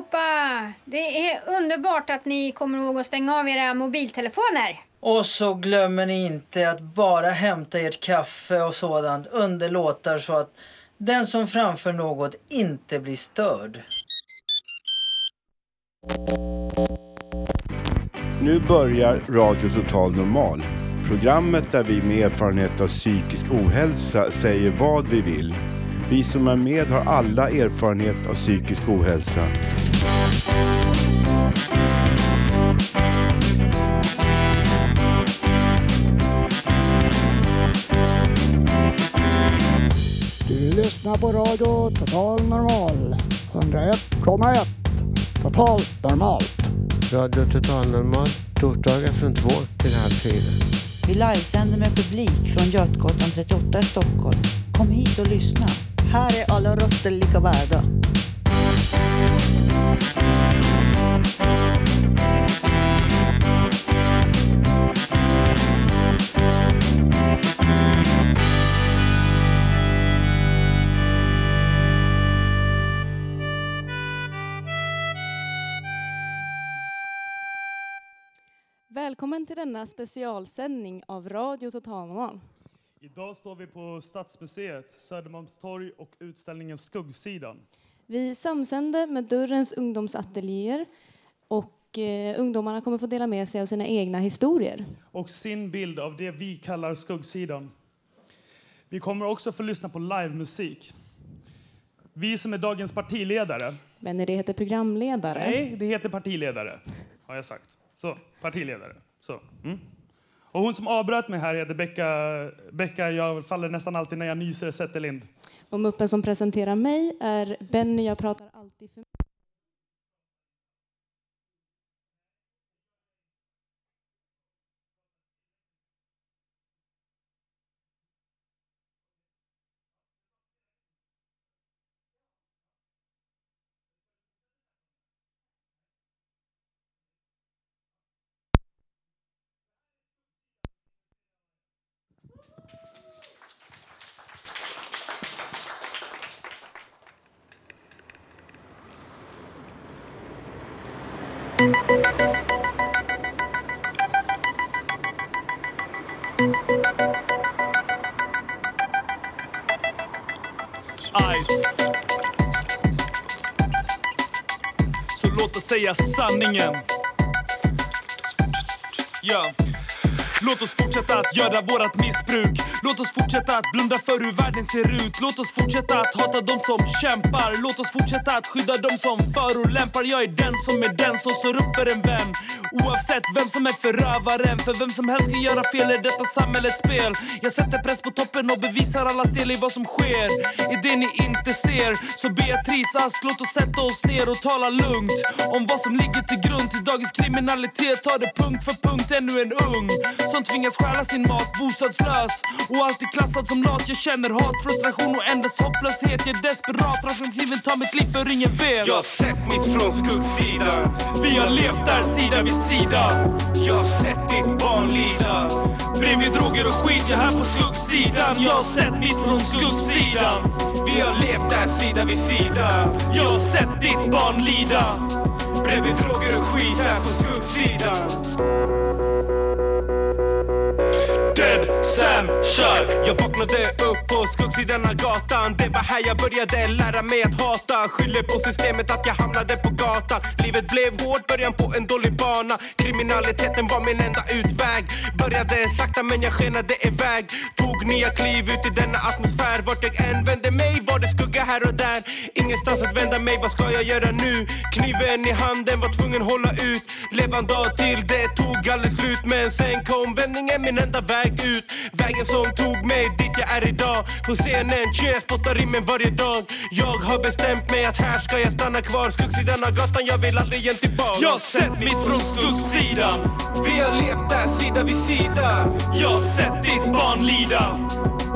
allihopa! Det är underbart att ni kommer ihåg att stänga av era mobiltelefoner. Och så glömmer ni inte att bara hämta ert kaffe och sådant under låtar så att den som framför något inte blir störd. Nu börjar Radio Total Normal. Programmet där vi med erfarenhet av psykisk ohälsa säger vad vi vill. Vi som är med har alla erfarenhet av psykisk ohälsa. Lyssnar på radio Total Normal. 101,1. Totalt normalt. Radio Total Normal, torsdagar från två till halv fyra. Vi livesänder med publik från Götgatan 38 i Stockholm. Kom hit och lyssna. Här är alla röster lika värda. Välkommen till denna specialsändning av Radio Total Normal. Idag står vi på Stadsmuseet, Södermalmstorg och utställningen Skuggsidan. Vi samsänder med Dörrens ungdomsateljéer och eh, ungdomarna kommer få dela med sig av sina egna historier. Och sin bild av det vi kallar Skuggsidan. Vi kommer också få lyssna på livemusik. Vi som är dagens partiledare. Men det heter programledare. Nej, det heter partiledare, har jag sagt. Så, partiledare. Så. Mm. Och hon som avbröt mig här heter Becka, Becka jag faller nästan alltid när jag nyser Zetterlind. Och muppen som presenterar mig är Benny, jag pratar alltid för mycket. Så låt oss säga sanningen. Ja. Låt oss fortsätta att göra vårat missbruk. Låt oss fortsätta att blunda för hur världen ser ut. Låt oss fortsätta att hata de som kämpar. Låt oss fortsätta att skydda de som förolämpar. Jag är den som är den som står upp för en vän. Oavsett vem som är förövaren För vem som helst kan göra fel i detta samhällets spel Jag sätter press på toppen och bevisar alla del i vad som sker I det ni inte ser Så Beatrice Ask, låt oss sätta oss ner och tala lugnt Om vad som ligger till grund till dagens kriminalitet Ta det punkt för punkt, ännu en ung som tvingas stjäla sin mat, bostadslös och alltid klassad som lat. Jag känner hat, frustration och endast hopplöshet. Jag är desperat, rakt kniven, tar mitt liv för ingen vet. Jag har sett mitt från skuggsidan. Vi har levt där sida vid sida. Jag har sett ditt barn lida. Bredvid droger och skit, jag här på skuggsidan. Jag har sett mitt från skuggsidan. Vi har levt där sida vid sida. Jag har sett ditt barn lida. Bredvid droger och skit här på skuggsidan. Dead Sam kör! Jag vaknade upp på skuggsidan av gatan. Det var här jag började lära mig att hata. Skyller på systemet att jag hamnade på gatan. Livet blev hårt, början på en dålig bana. Kriminaliteten var min enda utväg. Började sakta men jag skenade iväg. Tog nya kliv ut i denna atmosfär. Vart jag än vände mig var det skugga här och där. Ingenstans att vända mig, vad ska jag göra nu? Kniven i handen, var tvungen hålla ut. Leva en dag till, det tog aldrig slut Men sen kom vändningen, min enda väg ut. Vägen som tog mig dit jag är idag. På scenen, tjö, spottar rimmen varje dag. Jag har bestämt mig att här ska jag stanna kvar. Skuggsidan av gatan, jag vill aldrig igen tillbaka. Jag har sett mitt från skuggsidan. Vi har levt där sida vid sida. Jag har sett ditt barn lida.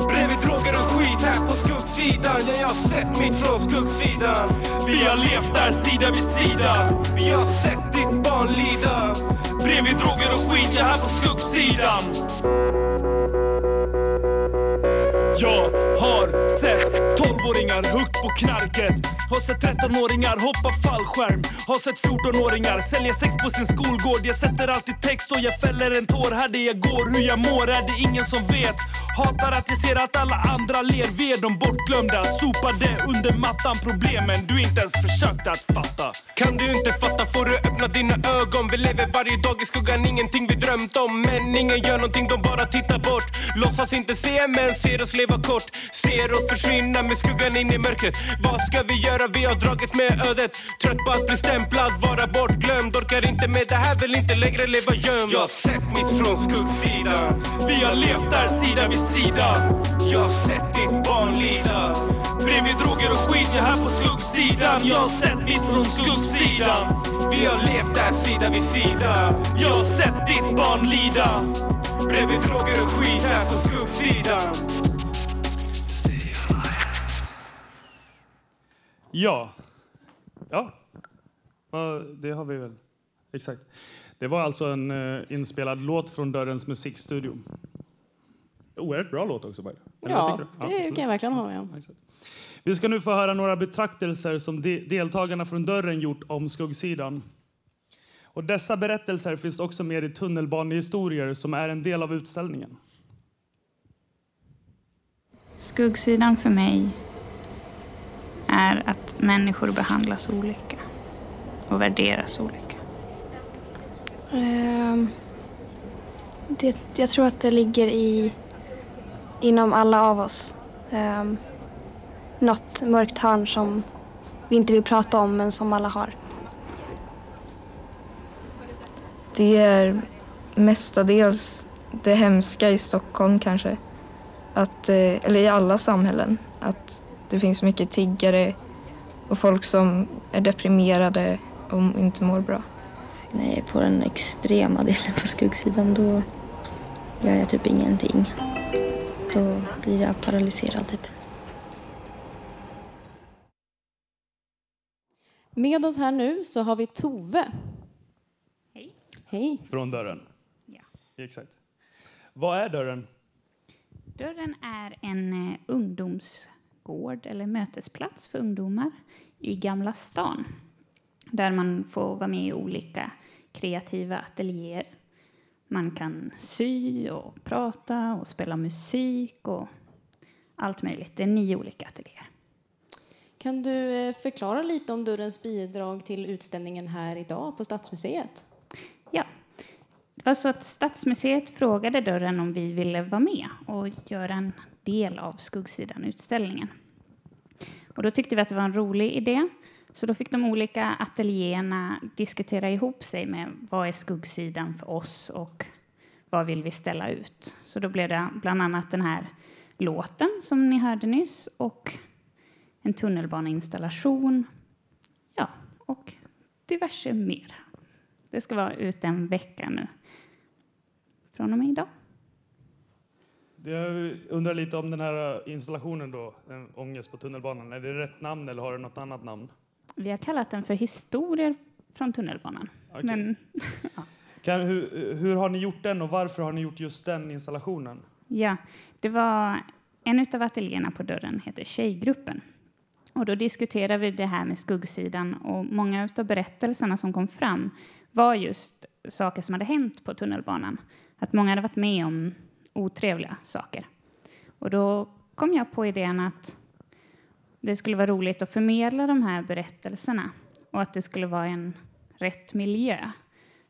Bredvid droger och skit här på skuggsidan Ja, jag har sett mitt från skuggsidan. Vi har levt där sida vid sida. Vi har sett ditt barn lida. Bredvid droger och skit, jag här på skuggsidan. Jag har sett 12-åringar högt på knarket. Har sett 13-åringar hoppa fallskärm. Har sett 14-åringar sälja sex på sin skolgård. Jag sätter alltid text och jag fäller en tår. Här det jag går, hur jag mår är det ingen som vet. Hatar att jag ser att alla andra ler. Vi är de bortglömda, sopade under mattan. Problemen du inte ens försökt att fatta. Kan du inte fatta får du öppna dina ögon Vi lever varje dag i skuggan, ingenting vi drömt om Men ingen gör någonting, de bara tittar bort Låtsas inte se men ser oss leva kort Ser oss försvinna med skuggan in i mörkret Vad ska vi göra? Vi har dragit med ödet Trött på att bli stämplad, vara bortglömd Orkar inte med det här, vill inte längre leva gömd Jag har sett mitt från skuggsidan Vi har levt där sida vid sida. Jag har sett ditt barn lida Bredvid droger och skit, jag här på skuggsidan. Jag har sett mitt från skuggsidan. Vi har levt där sida vid sida Jag har sett ditt barn lida. Bredvid droger och skit här på skuggsidan Ja. Ja. Ja, Det har vi väl. Exakt. Det var alltså en eh, inspelad låt från Dörrens musikstudio. Oerhört bra låt också. Eller Ja, det absolut. kan jag verkligen hålla med om. Vi ska nu få höra några betraktelser som de deltagarna från Dörren gjort om skuggsidan. Och dessa berättelser finns också med i Tunnelbanehistorier som är en del av utställningen. Skuggsidan för mig är att människor behandlas olika och värderas olika. Ehm, det, jag tror att det ligger i, inom alla av oss. Um, något mörkt hörn som vi inte vill prata om men som alla har. Det är mestadels det hemska i Stockholm kanske. Att, eh, eller i alla samhällen. Att det finns mycket tiggare och folk som är deprimerade och inte mår bra. När jag är på den extrema delen på skuggsidan då gör jag typ ingenting. Då blir jag paralyserad typ. Med oss här nu så har vi Tove. Hej. Hej. Från Dörren. Ja. Exakt. Vad är Dörren? Dörren är en eh, ungdomsgård eller mötesplats för ungdomar i Gamla stan. Där man får vara med i olika kreativa ateljéer. Man kan sy och prata och spela musik och allt möjligt. Det är nio olika ateljéer. Kan du eh, förklara lite om Dörrens bidrag till utställningen här idag på Stadsmuseet? Ja. Det var så att Stadsmuseet frågade Dörren om vi ville vara med och göra en del av skuggsidan-utställningen. Och då tyckte vi att det var en rolig idé. Så då fick de olika ateljéerna diskutera ihop sig med vad är skuggsidan för oss och vad vill vi ställa ut. Så då blev det bland annat den här låten som ni hörde nyss och en tunnelbaneinstallation. Ja, och diverse mer. Det ska vara ute en vecka nu. Från och med idag. Jag undrar lite om den här installationen då, en ångest på tunnelbanan. Är det rätt namn eller har det något annat namn? Vi har kallat den för Historier från tunnelbanan. Okej. Men Kan, hur, hur har ni gjort den och varför har ni gjort just den installationen? ja, det var en av ateljéerna på dörren heter Tjejgruppen. Och då diskuterade vi det här med skuggsidan och många av berättelserna som kom fram var just saker som hade hänt på tunnelbanan. Att många hade varit med om otrevliga saker. Och då kom jag på idén att det skulle vara roligt att förmedla de här berättelserna och att det skulle vara en rätt miljö.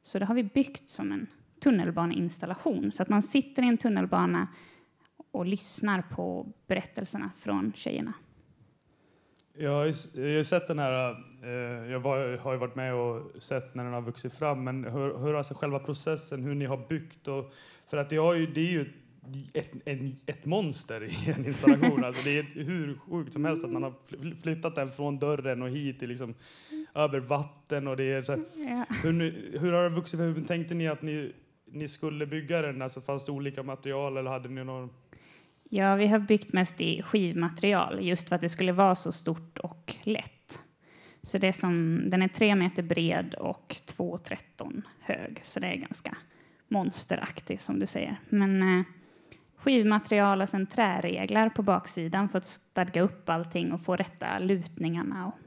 Så det har vi byggt som en tunnelbaneinstallation så att man sitter i en tunnelbana och lyssnar på berättelserna från tjejerna. Jag har ju, jag har sett den här, eh, jag var, har varit med och sett när den har vuxit fram, men hur, hur alltså själva processen, hur ni har byggt och, för att det, har ju, det är ju ett, en, ett monster i en installation. alltså det är ett, hur sjukt som helst att man har fly- flyttat den från dörren och hit till liksom, över vatten och det är så här, Ja. hur, hur har det vuxit? Hur tänkte ni att ni, ni skulle bygga den? Alltså fanns det olika material eller hade ni någon Ja, vi har byggt mest i skivmaterial just för att det skulle vara så stort och lätt. Så det är som, den är tre meter bred och 2,13 hög, så det är ganska monsteraktig som du säger. Men eh, skivmaterial och sen träreglar på baksidan för att stadga upp allting och få rätta lutningarna och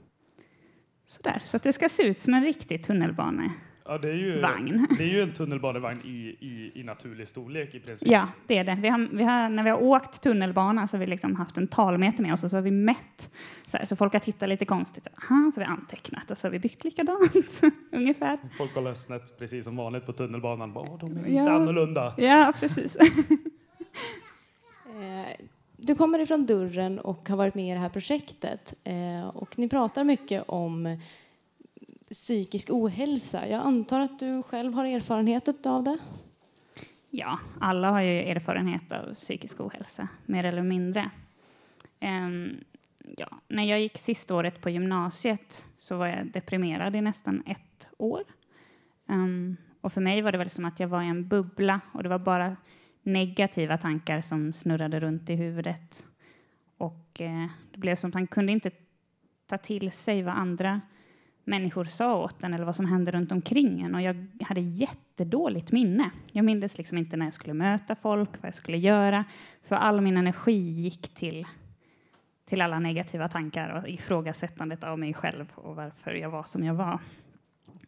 sådär. Så att det ska se ut som en riktig tunnelbane. Ja, det är ju, Vagn. Det är ju en tunnelbanevagn i, i, i naturlig storlek i princip. Ja, det är det. Vi har, vi har, när vi har åkt tunnelbana så har vi liksom haft en talmeter med oss och så har vi mätt. Så, här, så folk har tittat lite konstigt. Aha, så har vi antecknat och så har vi byggt likadant. Ungefär. Folk kollar snett precis som vanligt på tunnelbanan. Bara, de är lite Ja. annorlunda. Ja, precis. Eh, Du kommer ifrån Dörren och har varit med i det här projektet. Eh, Och ni pratar mycket om psykisk ohälsa. Jag antar att du själv har erfarenhet av det? Ja, alla har ju erfarenhet av psykisk ohälsa, mer eller mindre. Um, ja, när jag gick sista året på gymnasiet så var jag deprimerad i nästan ett år. Um, och för mig var det väl som att jag var i en bubbla och det var bara negativa tankar som snurrade runt i huvudet. Och eh, det blev som att han kunde inte ta till sig vad andra människor sa åt en eller vad som hände runt omkring en. Och jag hade jättedåligt minne. Jag mindes liksom inte när jag skulle möta folk, vad jag skulle göra. För all min energi gick till, till alla negativa tankar och ifrågasättandet av mig själv och varför jag var som jag var.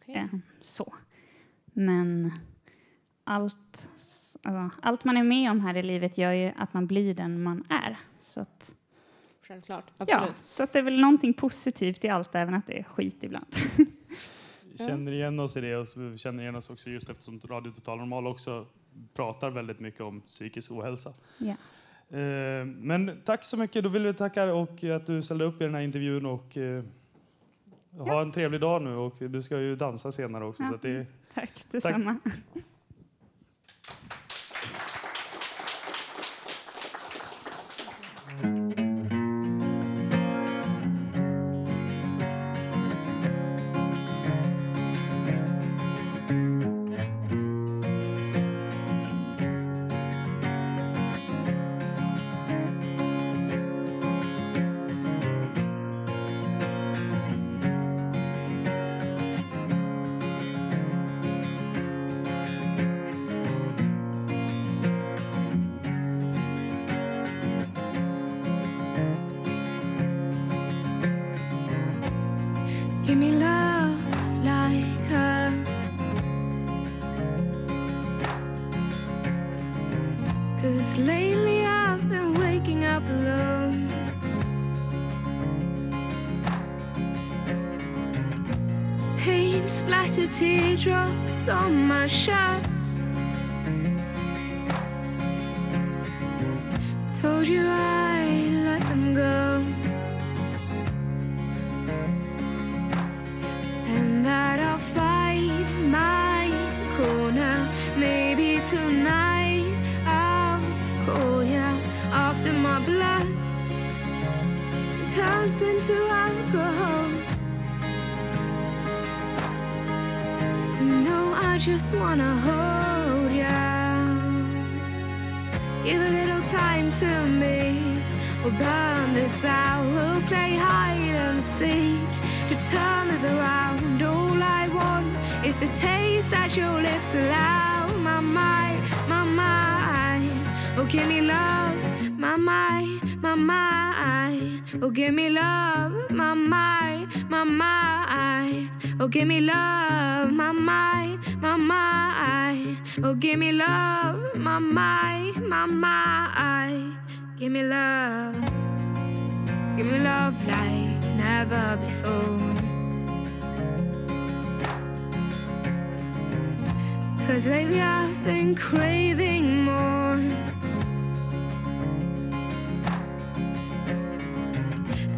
Eh, så. Men allt, alltså, allt man är med om här i livet gör ju att man blir den man är. Så att, Självklart, Ja, absolut. så att det är väl någonting positivt i allt, även att det är skit ibland. känner igen oss i det och så känner igen oss också just eftersom Radio Total Normal också pratar väldigt mycket om psykisk ohälsa. Ja. Eh, Men tack så mycket. Då vill vi tacka och att du ställde upp i den här intervjun och eh, ha en trevlig dag nu och du ska ju dansa senare också. Ja. Så att det, Tack detsamma. Give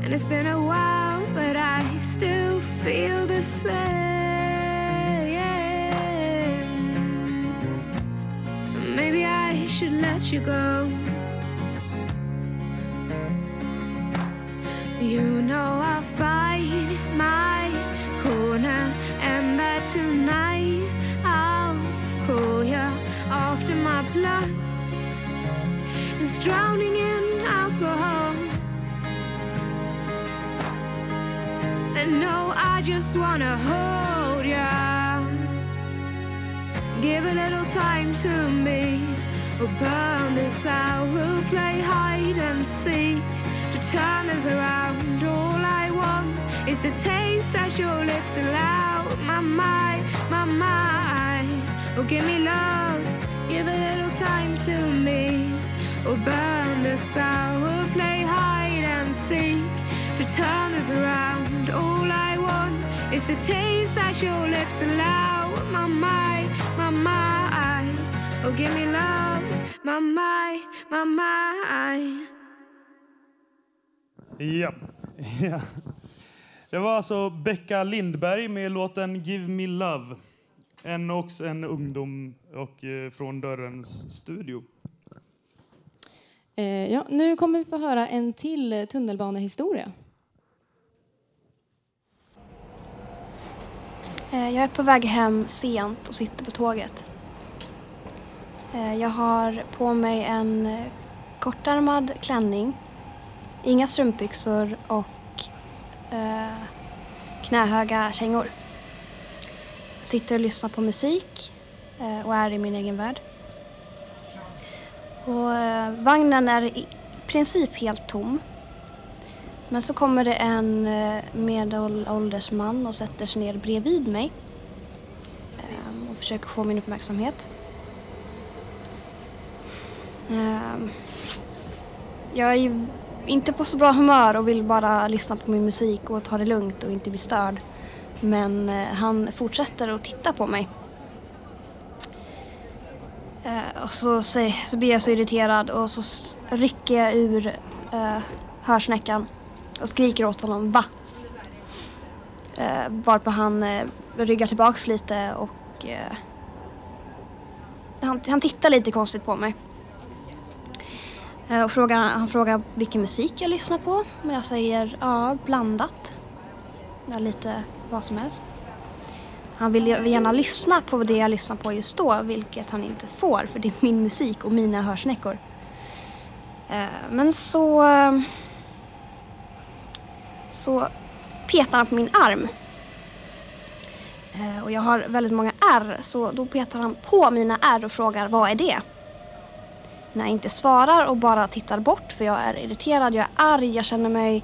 And it's been a while, but I still feel the same. Maybe I should let you go. You know I'll fight my corner, and that tonight I'll call you after my blood is drowning just wanna hold ya. Give a little time to me. We'll burn this out. Who play hide and seek to turn us around. All I want is to taste as your lips allow. My mind, my mind. Oh, give me love, give a little time to me. Or burn the sour, play hide and seek to turn us around. All I want is to taste as your lips allow. My mind, my mind. Oh, give me love, my mind, my mind. Ja. ja. Det var alltså Becka Lindberg med låten Give Me Love. En, också en ungdom och eh, från Dörrens studio. Eh, ja, nu kommer vi få höra en till eh, tunnelbanehistoria. Eh, jag är på väg hem sent och sitter på tåget. Eh, jag har på mig en eh, kortärmad klänning, inga strumpbyxor och eh, knähöga kängor. Sitter och lyssnar på musik eh, och är i min egen värld. Och, eh, vagnen är i princip helt tom. Men så kommer det en eh, medelålders man och sätter sig ner bredvid mig ehm, och försöker få min uppmärksamhet. Ehm, jag är ju inte på så bra humör och vill bara lyssna på min musik och ta det lugnt och inte bli störd. Men eh, han fortsätter att titta på mig. Eh, och så, så blir jag så irriterad och så rycker jag ur hörsnäckan och skriker åt honom va? Eh, varpå han eh, ryggar tillbaks lite och eh, han, han tittar lite konstigt på mig. Eh, och frågar, han frågar vilken musik jag lyssnar på. Men jag säger ja, blandat. Ja, lite vad som helst. Han vill gärna lyssna på det jag lyssnar på just då, vilket han inte får för det är min musik och mina hörsnäckor. Eh, Men så... Eh, så petar han på min arm. Eh, Och jag har väldigt många ärr, så då petar han på mina ärr och frågar vad är det? När jag inte svarar och bara tittar bort för jag är irriterad, jag är arg, jag känner mig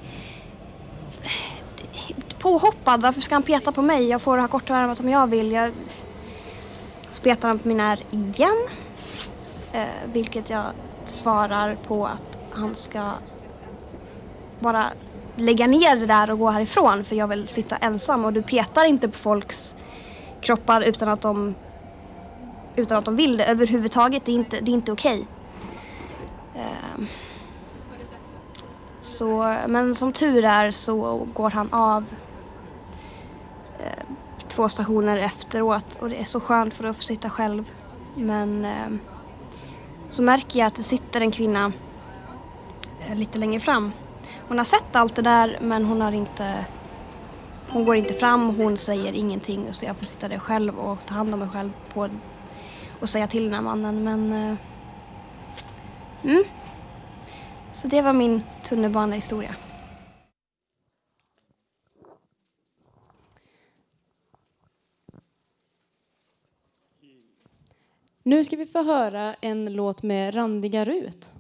påhoppad. Varför ska han peta på mig? Jag får ha korta ärmar som jag vill. Jag... Så petar han på mina ärr igen. Eh, vilket jag svarar på att han ska bara lägga ner det där och gå härifrån för jag vill sitta ensam och du petar inte på folks kroppar utan att de utan att de vill det överhuvudtaget. Det är inte, det är inte okej. Ehm. Så, men som tur är så går han av ehm, två stationer efteråt och det är så skönt för att få sitta själv. Men ehm, så märker jag att det sitter en kvinna eh, lite längre fram. Hon har sett allt det där men hon har inte hon går inte fram, hon säger ingenting så jag får sitta där själv och ta hand om mig själv på och säga till den här mannen men eh, mm. Så det var min tunnelbanehistoria. Nu ska vi få höra en låt med randiga Rut.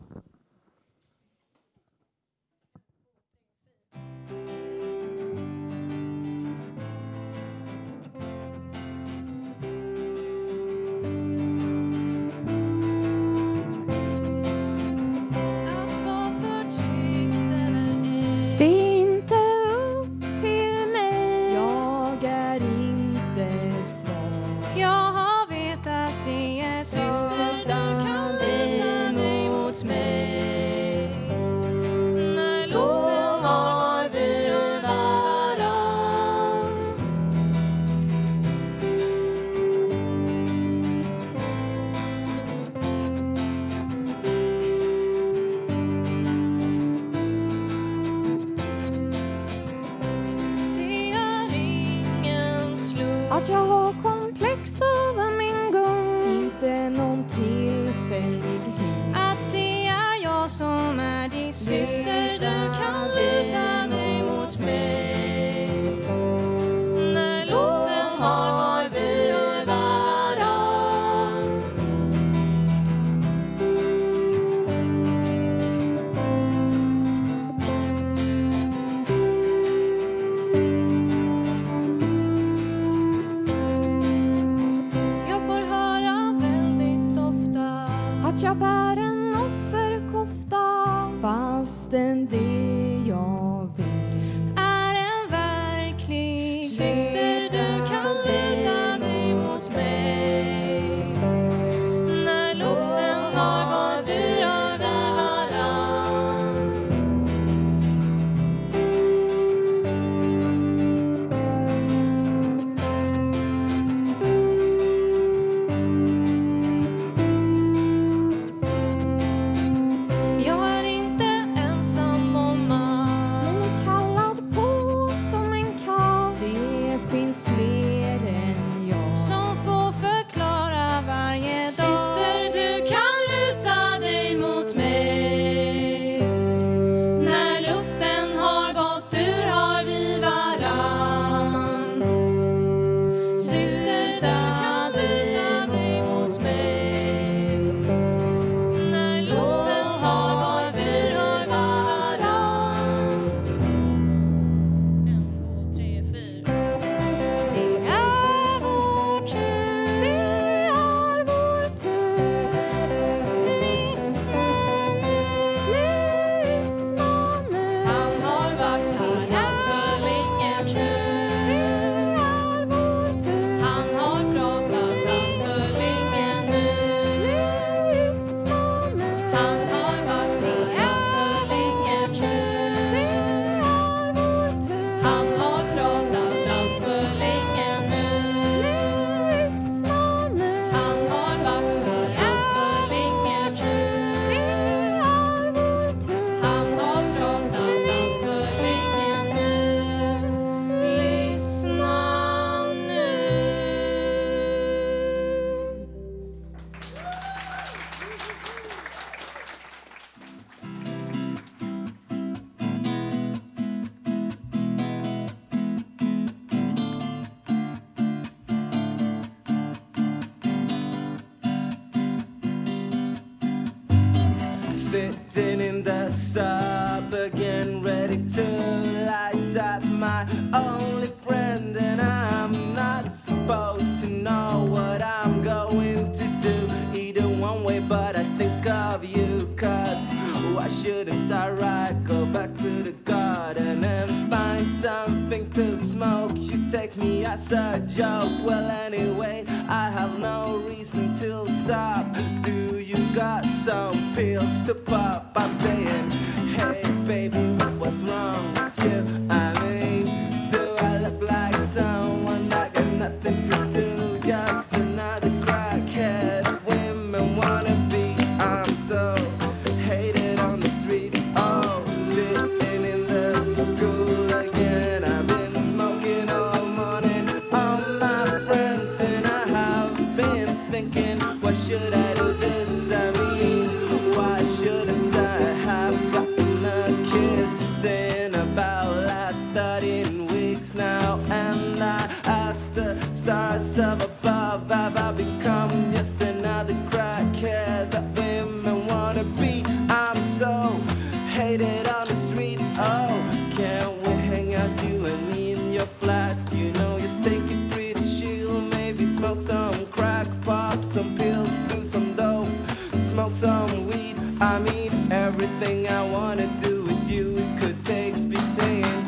I mean, everything I wanna do with you, it could take speed saying,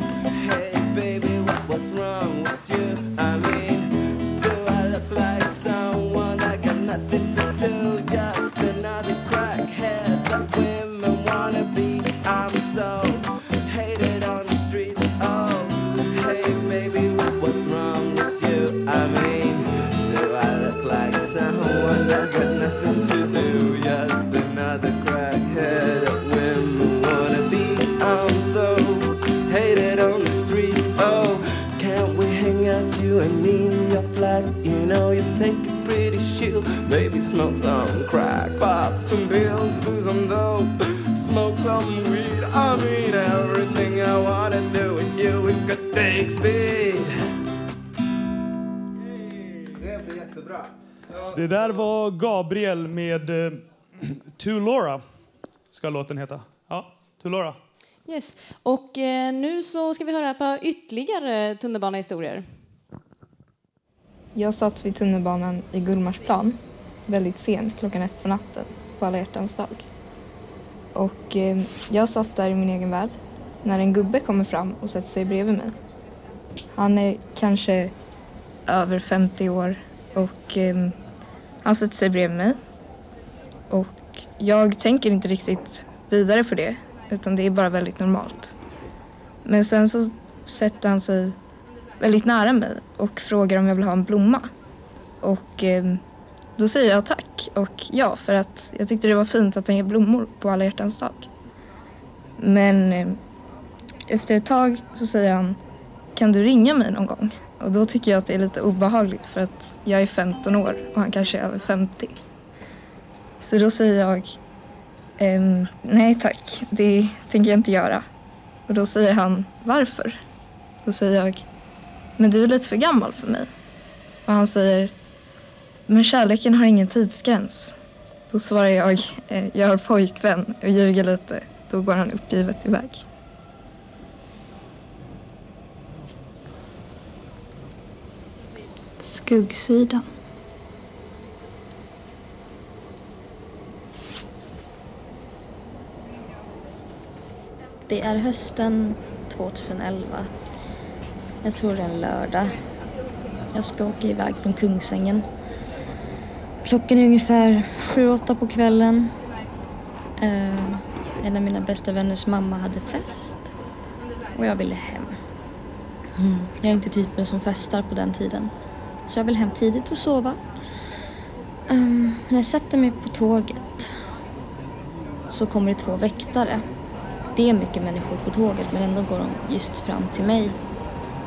Hey, baby, what was wrong with you? Smoke some crack, pop some pills, do some dope, smoke some weed. I mean, everything I wanna do with you, it could take speed. Det blir jättebra. Det där var Gabriel med eh, To Laura, ska låten heta. Ja, To Laura. Yes. Och eh, nu så ska vi höra på ytterligare tunnelbanehistorier. Jag satt vid tunnelbanan i Gullmarsplan väldigt sent, klockan ett på natten, på alla hjärtans dag. Och eh, jag satt där i min egen värld när en gubbe kommer fram och sätter sig bredvid mig. Han är kanske över 50 år och eh, han sätter sig bredvid mig. Och jag tänker inte riktigt vidare på det utan det är bara väldigt normalt. Men sen så sätter han sig väldigt nära mig och frågar om jag vill ha en blomma. Och eh, då säger jag tack och ja för att jag tyckte det var fint att han ger blommor på alla hjärtans dag. Men eh, efter ett tag så säger han kan du ringa mig någon gång? Och då tycker jag att det är lite obehagligt för att jag är 15 år och han kanske är över 50. Så då säger jag ehm, nej tack, det tänker jag inte göra. Och då säger han varför? Då säger jag men du är lite för gammal för mig. Och han säger men kärleken har ingen tidsgräns. Då svarar jag eh, jag har pojkvän och ljuger lite. Då går han uppgivet iväg. Skuggsidan. Det är hösten 2011. Jag tror det är en lördag. Jag ska åka iväg från Kungsängen. Klockan är ungefär sju, åtta på kvällen. Eh, en av mina bästa vänners mamma hade fest. Och jag ville hem. Mm. Jag är inte typen som festar på den tiden. Så jag vill hem tidigt och sova. Um, när jag sätter mig på tåget så kommer det två väktare. Det är mycket människor på tåget men ändå går de just fram till mig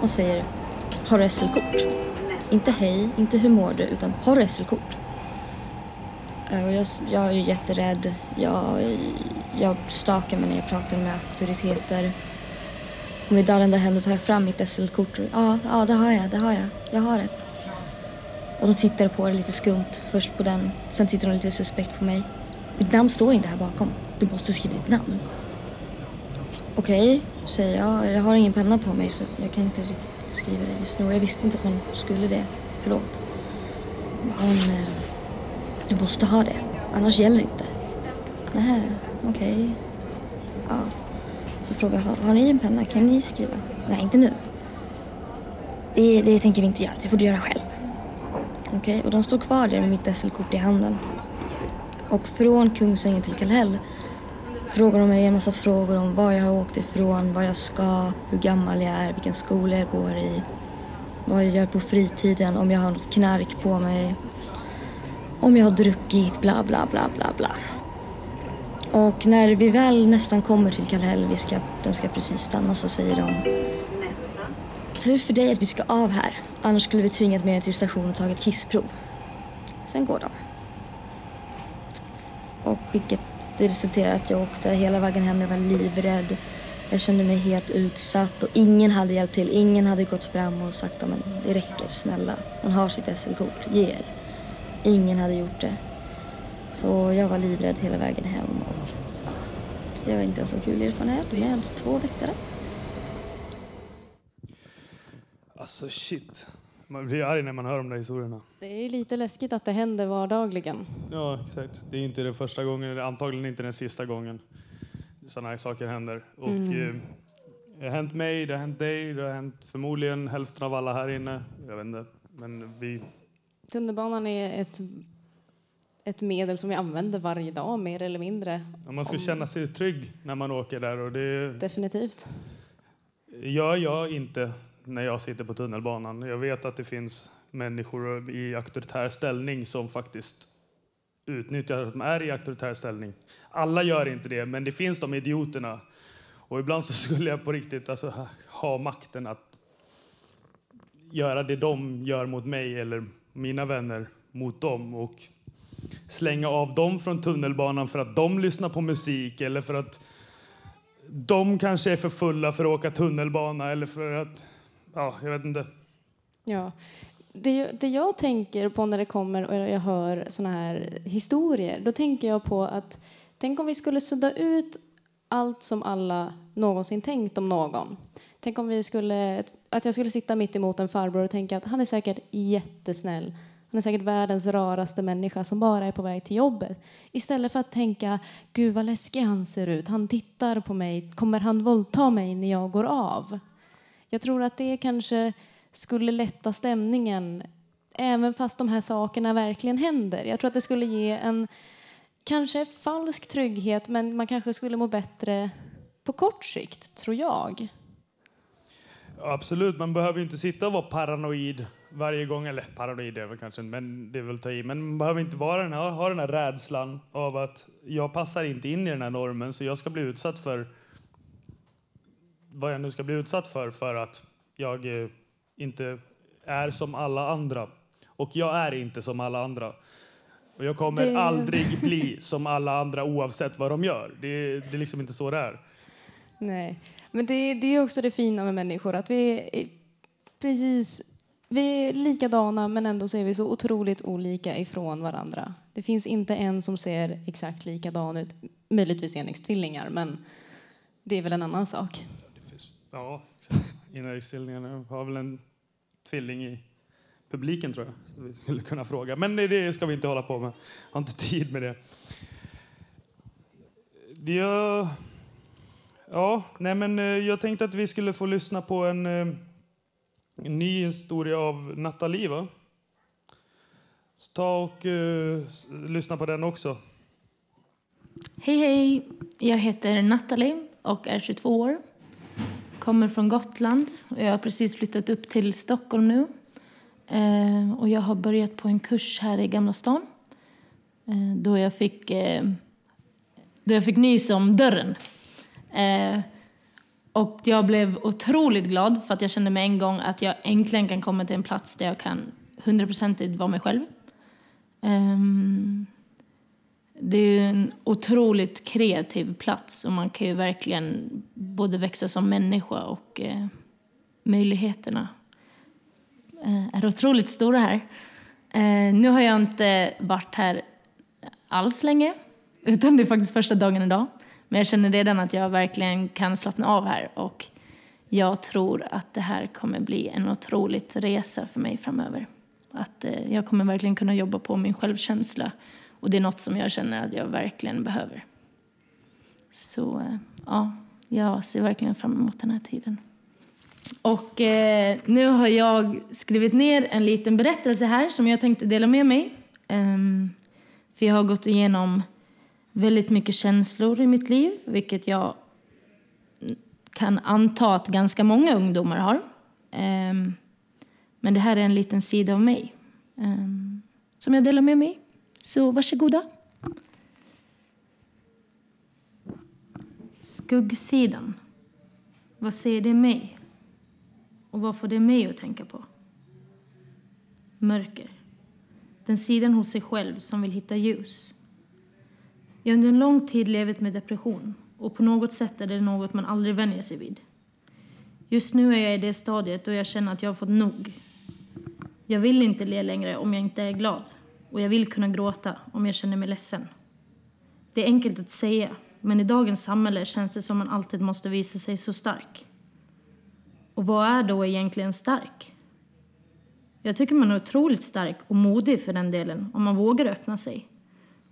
och säger Har du SL-kort? Inte hej, inte hur mår du, utan har du SL-kort? Eh, och jag, jag är ju jätterädd. Jag, jag stakar mig när jag pratar med auktoriteter. Och med darrande händer tar jag fram mitt SL-kort. Ja, ja, det har jag, det har jag. Jag har ett. Och de tittar på det lite skumt. Först på den, sen tittar de lite suspekt på mig. Mitt namn står inte här bakom. Du måste skriva ditt namn. Okej, säger jag. Jag har ingen penna på mig så jag kan inte riktigt skriva det just nu. Jag visste inte att man skulle det. Förlåt. Han, eh, du måste ha det. Annars gäller det inte. Nej, okej. Ja. Så frågar jag, har, ni en penna? Kan ni skriva? Nej, inte nu. Det, det tänker vi inte göra. Det får du göra själv. Okej, och de står kvar där med mitt SL-kort i handen. Och från Kungsängen till Kallhäll frågar de mig en massa frågor om var jag har åkt ifrån, var jag ska, hur gammal jag är, vilken skola jag går i, vad jag gör på fritiden, om jag har något knark på mig, om jag har druckit, bla bla bla bla bla. Och när vi väl nästan kommer till Kallhäll, vi ska, den ska precis stanna, så säger de Tur för dig att vi ska av här, annars skulle vi tvingat med dig till stationen och tagit kissprov. Sen går de. Och vilket det resulterade att jag åkte hela vägen hem. Jag var livrädd. Jag kände mig helt utsatt och ingen hade hjälpt till. Ingen hade gått fram och sagt att det räcker, snälla. Man har sitt SL-kort, ge er. Ingen hade gjort det. Så jag var livrädd hela vägen hem. Och, ja, det var inte en så kul erfarenhet med två väktare. Alltså shit. Man blir arg när man hör de där historierna. Det är lite läskigt att det händer vardagligen. Ja, exakt. Det är inte den första gången, antagligen inte den sista gången sådana här saker händer. Och, Mm. eh, det har hänt mig, det har hänt dig, det har hänt förmodligen hälften av alla här inne. Jag vet inte. Men vi... Tunnelbanan är ett, ett medel som vi använder varje dag, mer eller mindre. Man ska Om- känna sig trygg när man åker där. Och det Definitivt. gör jag inte när jag sitter på tunnelbanan. Jag vet att det finns människor i auktoritär ställning som faktiskt utnyttjar att de är i auktoritär ställning. Alla gör inte det, men det finns de idioterna. Och ibland så skulle jag på riktigt alltså, ha- ha makten att göra det de gör mot mig eller mina vänner mot dem och slänga av dem från tunnelbanan för att de lyssnar på musik eller för att de kanske är för fulla för att åka tunnelbana eller för att... Ja, jag vet inte. Ja. Det, det jag tänker på när det kommer och jag hör såna här historier, då tänker jag på att tänk om vi skulle sudda ut allt som alla någonsin tänkt om någon. Tänk om vi skulle, att jag skulle sitta mitt emot en farbror och tänka att han är säkert jättesnäll. Han är säkert världens raraste människa som bara är på väg till jobbet. Istället för att tänka, gud vad läskig han ser ut. Han tittar på mig. Kommer han våldta mig när jag går av? Jag tror att det kanske skulle lätta stämningen även fast de här sakerna verkligen händer. Jag tror att det skulle ge en kanske falsk trygghet men man kanske skulle må bättre på kort sikt, tror jag. Absolut, man behöver inte sitta och vara paranoid varje gång. Eller paranoid är väl kanske, men det är väl ta i. Men man behöver inte vara den här, ha den här rädslan av att jag passar inte in i den här normen så jag ska bli utsatt för vad jag nu ska bli utsatt för för att jag eh, inte är som alla andra. Och jag är inte som alla andra. Och jag kommer Det- aldrig bli som alla andra oavsett vad de gör. Det, det är liksom inte så det är. Nej, men det, det är också det fina med människor att vi är precis vi är likadana men ändå så är vi så otroligt olika ifrån varandra. Det finns inte en som ser exakt likadan ut, möjligtvis enäggstvillingar men det är väl en annan sak. Ja, exakt. Har väl en tvilling i publiken tror jag. Så vi skulle kunna fråga. Men det- ska vi inte hålla på med. Jag Har inte tid med det. det ja, nej men eh, jag tänkte att vi skulle få lyssna på en, eh, en ny historia av Nathalie va? Så ta och uh, lyssna på den också. Hej, hej! Jag heter Nathalie och är 22 år. Kommer från Gotland och jag har precis flyttat upp till Stockholm nu. Eh, och jag har börjat på en kurs här i Gamla stan. Eh, då, jag fick, eh, då jag fick nys om dörren. Eh, och jag blev otroligt glad för att jag kände med en gång att jag äntligen kan komma till en plats där jag kan hundraprocentigt vara mig själv. Ehm, det är ju en otroligt kreativ plats och man kan ju verkligen både växa som människa och eh, möjligheterna eh, är otroligt stora här. Eh, nu har jag inte varit här alls länge. Utan det är faktiskt första dagen idag. Men jag känner redan att jag verkligen kan slappna av här. Och jag tror att det här kommer bli en otroligt resa för mig framöver. Att eh, jag kommer verkligen kunna jobba på min självkänsla. Och det är något som jag känner att jag verkligen behöver. Så eh, ja, jag ser verkligen fram emot den här tiden. Och eh, nu har jag skrivit ner en liten berättelse här som jag tänkte dela med mig. Um, för jag har gått igenom väldigt mycket känslor i mitt liv, vilket jag kan anta att ganska många ungdomar har. Ehm, men det här är en liten sida av mig ehm, som jag delar med mig. Så varsågoda. Skuggsidan. Vad säger det mig? Och vad får det mig att tänka på? Mörker. Den sidan hos sig själv som vill hitta ljus. Jag har under en lång tid levt med depression och på något sätt är det något man aldrig vänjer sig vid. Just nu är jag i det stadiet då jag känner att jag har fått nog. Jag vill inte le längre om jag inte är glad och jag vill kunna gråta om jag känner mig ledsen. Det är enkelt att säga, men i dagens samhälle känns det som man alltid måste visa sig så stark. Och vad är då egentligen stark? Jag tycker man är otroligt stark och modig för den delen om man vågar öppna sig.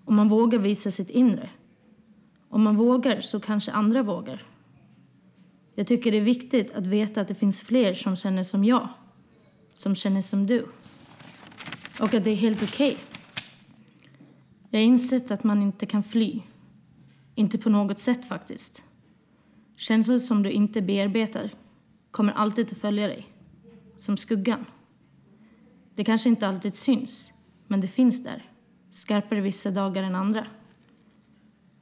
Om man vågar visa sitt inre. Om man vågar så kanske andra vågar. Jag tycker det är viktigt att veta att det finns fler som känner som jag. Som känner som du. Och att det är helt okej. Okay. Jag har insett att man inte kan fly. Inte på något sätt faktiskt. Känslor som du inte bearbetar kommer alltid att följa dig. Som skuggan. Det kanske inte alltid syns, men det finns där. Skarpare vissa dagar än andra.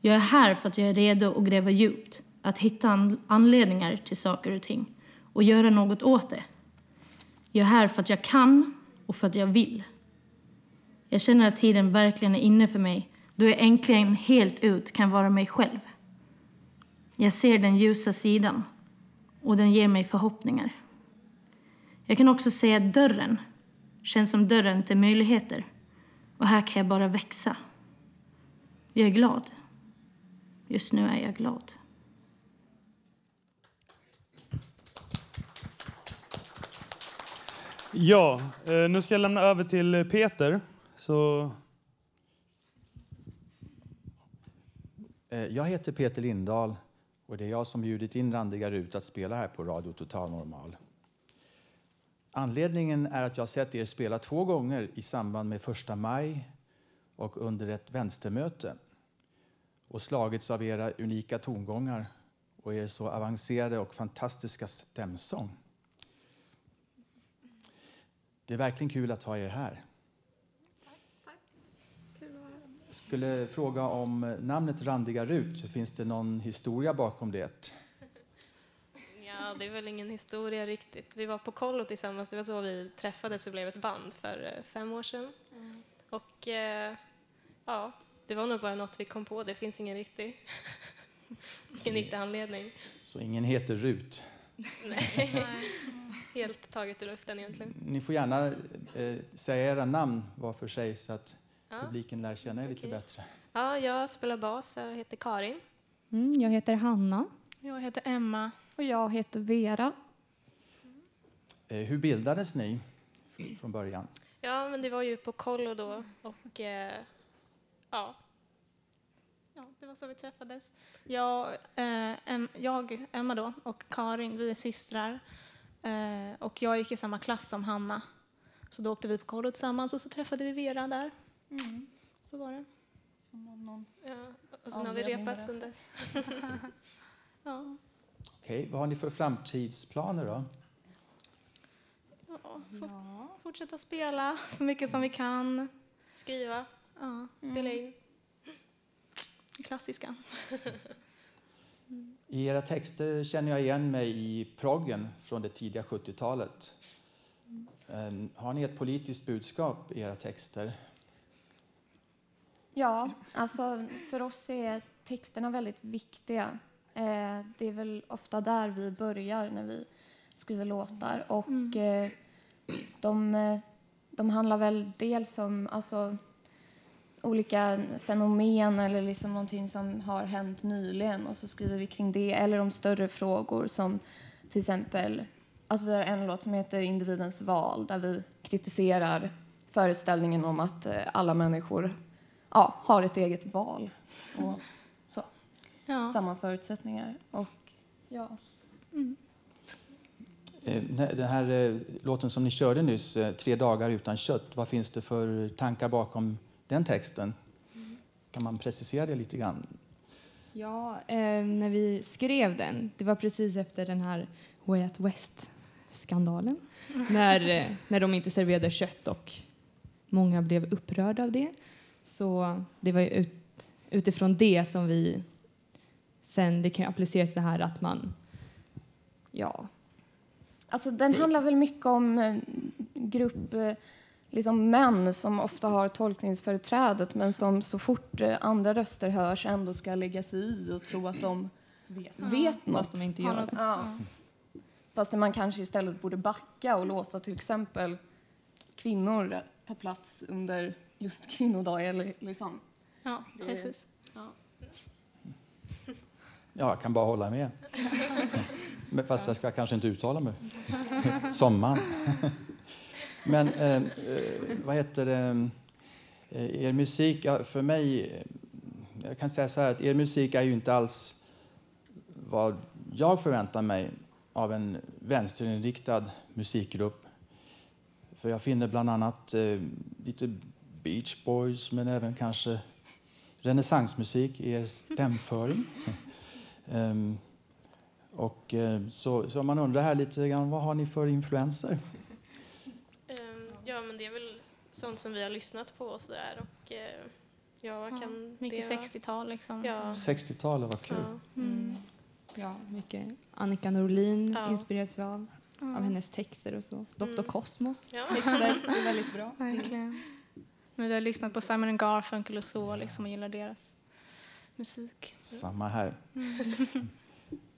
Jag är här för att jag är redo att gräva djupt. Att hitta anledningar till saker och ting. Och göra något åt det. Jag är här för att jag kan och för att jag vill. Jag känner att tiden verkligen är inne för mig då jag äntligen helt ut kan vara mig själv. Jag ser den ljusa sidan och den ger mig förhoppningar. Jag kan också säga att dörren känns som dörren till möjligheter och här kan jag bara växa. Jag är glad. Just nu är jag glad. Ja, eh, nu ska jag lämna över till Peter. Så... Eh, jag heter Peter Lindahl och det är jag som bjudit in Randiga Rut att spela här på Radio Total Normal. Anledningen är att jag sett er spela två gånger i samband med första maj och under ett vänstermöte och slagits av era unika tongångar och er så avancerade och fantastiska stämsång. Det är verkligen kul att ha er här. Jag skulle fråga om namnet Randiga Rut. Finns det någon historia bakom det? Ja, det är väl ingen historia riktigt. Vi var på kollo tillsammans. Det var så vi träffades och blev ett band för eh, fem år sedan. Mm. Och eh, ja, det var nog bara något vi kom på. Det finns ingen riktig, ingen riktig anledning. Så ingen heter Rut? Nej, helt taget ur luften egentligen. Ni får gärna eh, säga era namn var för sig så att ja. publiken lär känna er lite okay. bättre. Ja, jag spelar bas. Jag heter Karin. Mm, jag heter Hanna. Jag heter Emma. Och jag heter Vera. Eh, hur bildades ni från början? Ja, men det var ju på kollo då och eh, ja. Ja, det var så vi träffades. Jag, eh, jag, Emma då, och Karin, vi är systrar. Eh, och jag gick i samma klass som Hanna. Så då åkte vi på kollo tillsammans och så träffade vi Vera där. Mm. Så var det. Som någon ja, och sen har vi repat sen dess. ja. Okej, vad har ni för framtidsplaner då? Ja, ja. fortsätta spela så mycket som vi kan. Skriva, ja. spela in. Klassiska. I era texter känner jag igen mig i proggen från det tidiga 70-talet. Har ni ett politiskt budskap i era texter? Ja, alltså för oss är texterna väldigt viktiga. Eh, det är väl ofta där vi börjar när vi skriver låtar. Och mm. eh, de, de handlar väl dels om alltså, olika fenomen eller liksom någonting som har hänt nyligen och så skriver vi kring det. Eller om större frågor som till exempel, alltså vi har en låt som heter Individens val där vi kritiserar föreställningen om att eh, alla människor ja, har ett eget val och så. Samma förutsättningar. Och, ja. Mm. Eh, Den här eh, låten som ni körde nyss, eh, Tre dagar utan kött, vad finns det för tankar bakom den texten? Kan man precisera det lite grann? Ja, eh, när vi skrev den, det var precis efter den här Way Out West-skandalen. när, när de inte serverade kött och många blev upprörda av det. Så det var ju ut, utifrån det som vi sen, det kan ju appliceras till det här att man, ja, Alltså, den handlar väl mycket om en grupp eh, liksom män som ofta har tolkningsföreträdet men som så fort eh, andra röster hörs ändå ska lägga sig i och tro att de vet, vet något. Fast de inte gör det. Ja. Fast man kanske istället borde backa och låta till exempel kvinnor ta plats under just kvinnodag. Eller liksom. Ja, Det- precis. Ja. Ja, jag kan bara hålla med. Men Fast jag ska kanske inte uttala mig som man. Men eh, eh, vad heter det? Eh, Er musik, för mig... eh, Jag kan säga så här att er musik är ju inte alls vad jag förväntar mig av en vänsterinriktad musikgrupp. För jag finner bland annat eh, lite Beach Boys men även kanske renässansmusik i er stämföring. Ehm, och, eh, så, så man undrar här lite grann, vad har ni för influenser? Ehm, Ja, men det är väl sånt som vi har lyssnat på och sådär. Och, eh, ja, Ja, kan mycket det vara? 60-tal liksom. Ja. 60-talet, vad kul. Ja. Mm. Ja, mycket. Annika Norlin Ja. inspireras vi av, av hennes texter och så. Dr. Mm. Cosmos Ja. texter är väldigt bra. Verkligen. Men vi har lyssnat på Simon Garfunkel och så liksom och gillar deras musik. Samma här. Mm.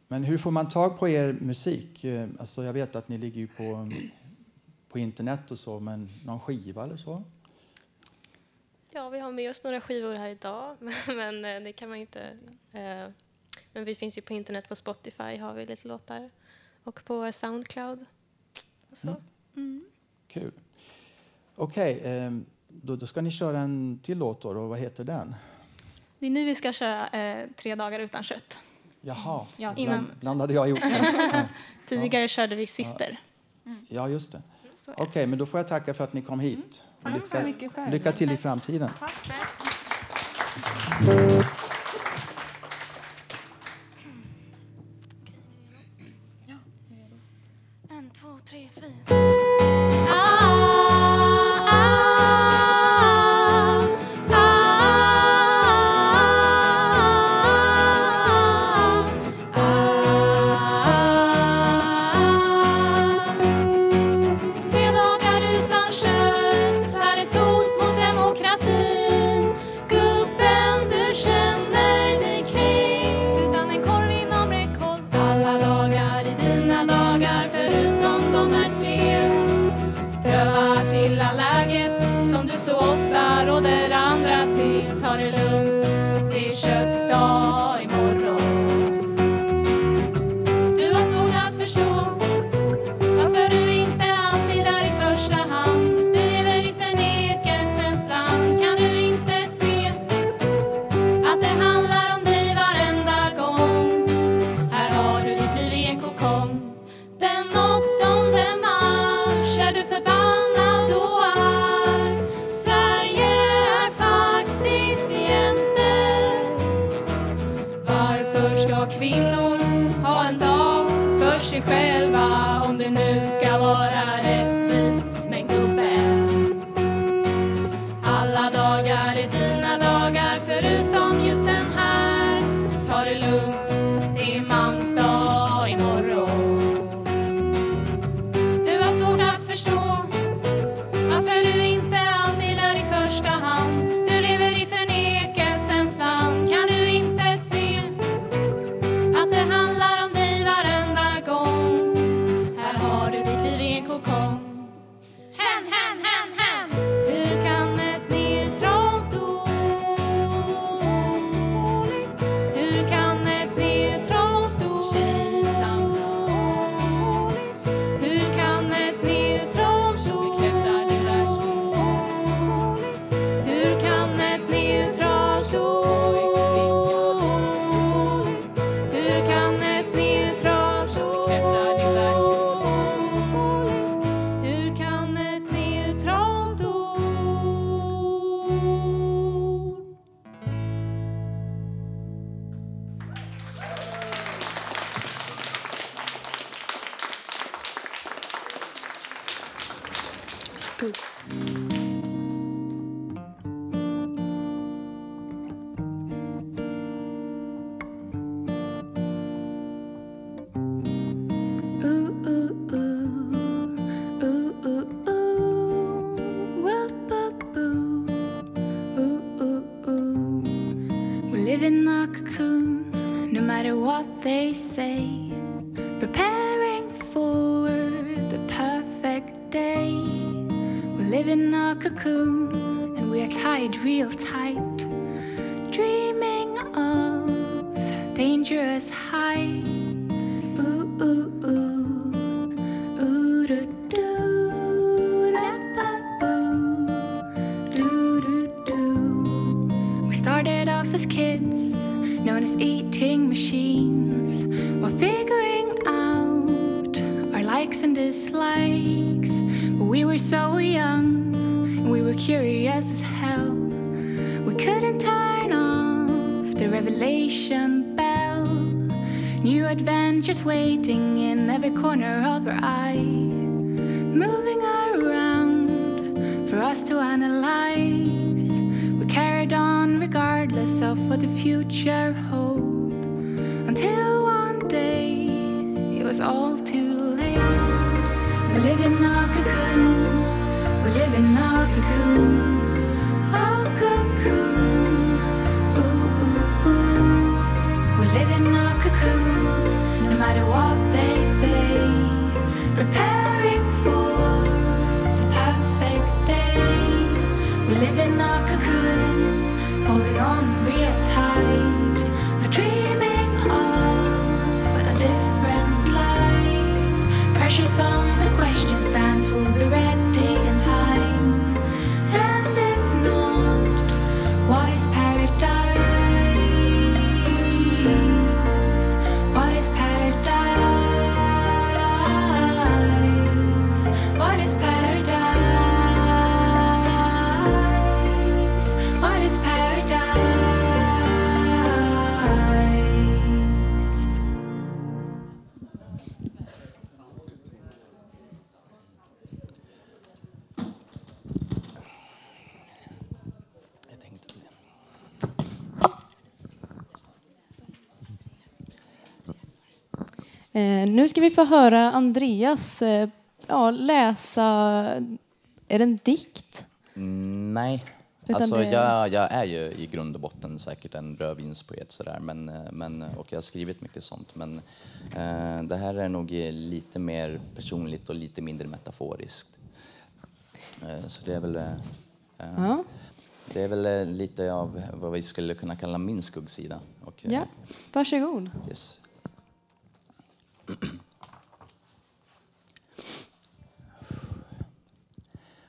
Men hur får man tag på er musik? Eh, Alltså jag vet att ni ligger ju på, på internet och så, men någon skiva eller så? Ja, vi har med oss några skivor här idag, men, men eh, det kan man inte... Eh, men vi finns ju på internet, på Spotify har vi lite låtar. Och på Soundcloud. Och så. Mm. Mm. Kul. Okej, ehm, då, då ska ni köra en till låt då, och vad heter den? Det är nu vi ska köra eh, Tre dagar utan kött. Jaha, Ja, bland, innan- blandade jag ihop det? Ja. Tidigare körde vi Syster. Ja, just det. Okej, men då får jag tacka för att ni kom hit. Tack mycket själv. lycka till i framtiden. En, nu ska vi få höra Andreas eh, ja, läsa, är det en dikt? Mm, nej. Utan alltså, det- jag, jag är ju i grund och botten säkert en rödvinspoet sådär, men, eh, men, och jag har skrivit mycket sånt. Men eh, det här är nog lite mer personligt och lite mindre metaforiskt. Eh, så det är väl, eh, eh, Ja. det är väl lite av vad vi skulle kunna kalla min skuggsida. Och, Ja, varsågod. Yes.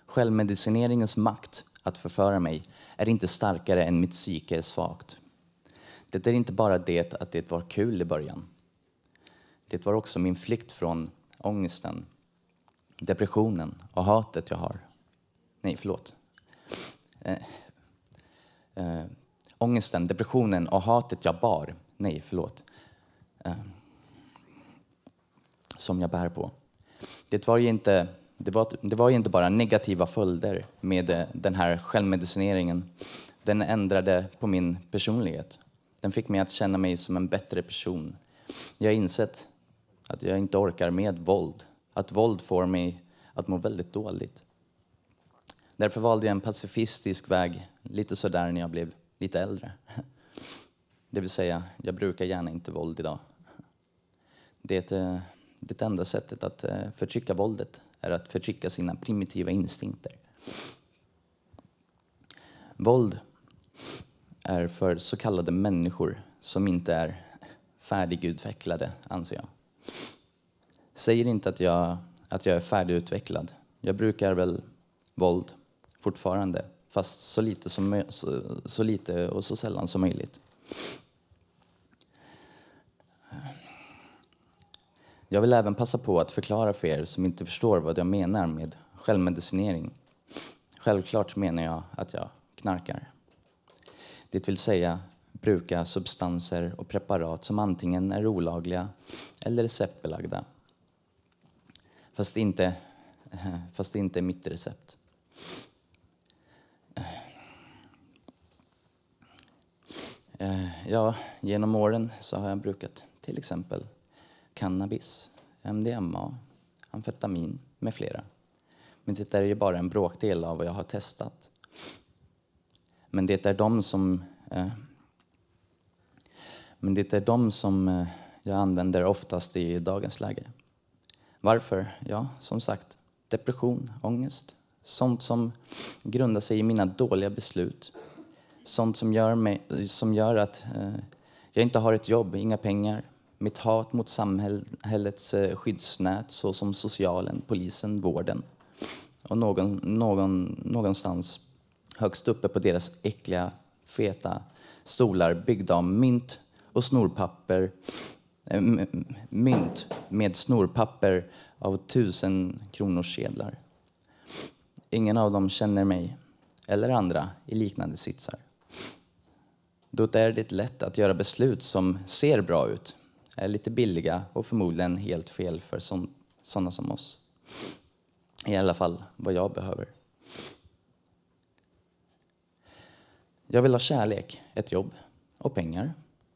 Självmedicineringens makt att förföra mig är inte starkare än mitt psyke är svagt. Det är inte bara det att det var kul i början. Det var också min flykt från ångesten, depressionen och hatet jag har. Nej, förlåt. Eh, eh, ångesten, depressionen och hatet jag bar. Nej, förlåt. Eh, som jag bär på. Det var ju inte, det var, det var ju inte bara negativa följder med eh, den här självmedicineringen. Den ändrade på min personlighet. Den fick mig att känna mig som en bättre person. Jag har insett att jag inte orkar med våld. Att våld får mig att må väldigt dåligt. Därför valde jag en pacifistisk väg, lite sådär när jag blev lite äldre. Det vill säga, jag brukar gärna inte våld idag. Det, eh, det enda sättet att eh, förtrycka våldet är att förtrycka sina primitiva instinkter. Våld är för så kallade människor som inte är färdigutvecklade, anser jag. Säger inte att jag, att jag är färdigutvecklad. Jag brukar väl våld fortfarande, fast så lite, som, så, så lite och så sällan som möjligt. Jag vill även passa på att förklara för er som inte förstår vad jag menar med självmedicinering. Självklart menar jag att jag knarkar. Det vill säga bruka substanser och preparat som antingen är olagliga eller receptbelagda. Fast inte, fast inte mitt recept. Eh, ja, genom åren så har jag brukat till exempel cannabis, MDMA, amfetamin med flera. Men det är ju bara en bråkdel av vad jag har testat. Men det är de som eh, men det är de som eh, jag använder oftast i dagens läge. Varför? Ja, som sagt, depression, ångest. Sånt som grundar sig i mina dåliga beslut. Sånt som gör, mig, som gör att eh, jag inte har ett jobb, inga pengar. Mitt hat mot samhällets eh, skyddsnät såsom socialen, polisen, vården. Och någon, någon, någonstans högst uppe på deras äckliga, feta stolar byggda av mynt och snorpapper eh, mynt med snorpapper av tusen kronors sedlar. Ingen av dem känner mig eller andra i liknande sitsar. Då är det lätt att göra beslut som ser bra ut, är lite billiga och förmodligen helt fel för sådana som oss. I alla fall vad jag behöver. Jag vill ha kärlek, ett jobb och pengar.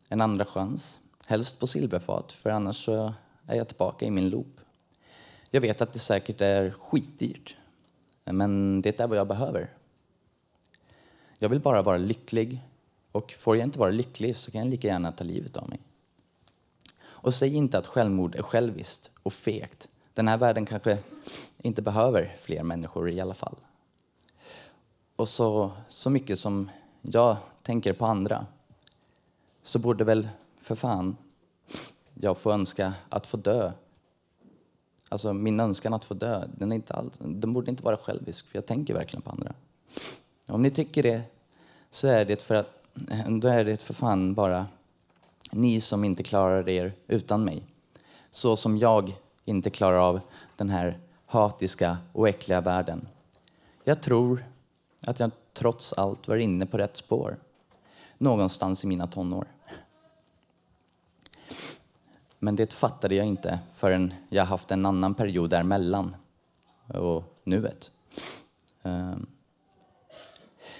En andra chans, helst på silverfat, för annars så är jag tillbaka i min loop. Jag vet att det säkert är skitdyrt, men det är vad jag behöver. Jag vill bara vara lycklig och får jag inte vara lycklig så kan jag lika gärna ta livet av mig. Och säg inte att självmord är själviskt och fegt. Den här världen kanske inte behöver fler människor i alla fall. Och så, så mycket som jag tänker på andra så borde väl för fan jag få önska att få dö. Alltså min önskan att få dö, den, är inte all, den borde inte vara självisk för jag tänker verkligen på andra. Om ni tycker det så är det för att, då är det för fan bara ni som inte klarar er utan mig. Så som jag inte klarar av den här hatiska och äckliga världen. Jag tror att jag trots allt var inne på rätt spår. Någonstans i mina tonår. Men det fattade jag inte förrän jag haft en annan period däremellan och nuet. Ehm.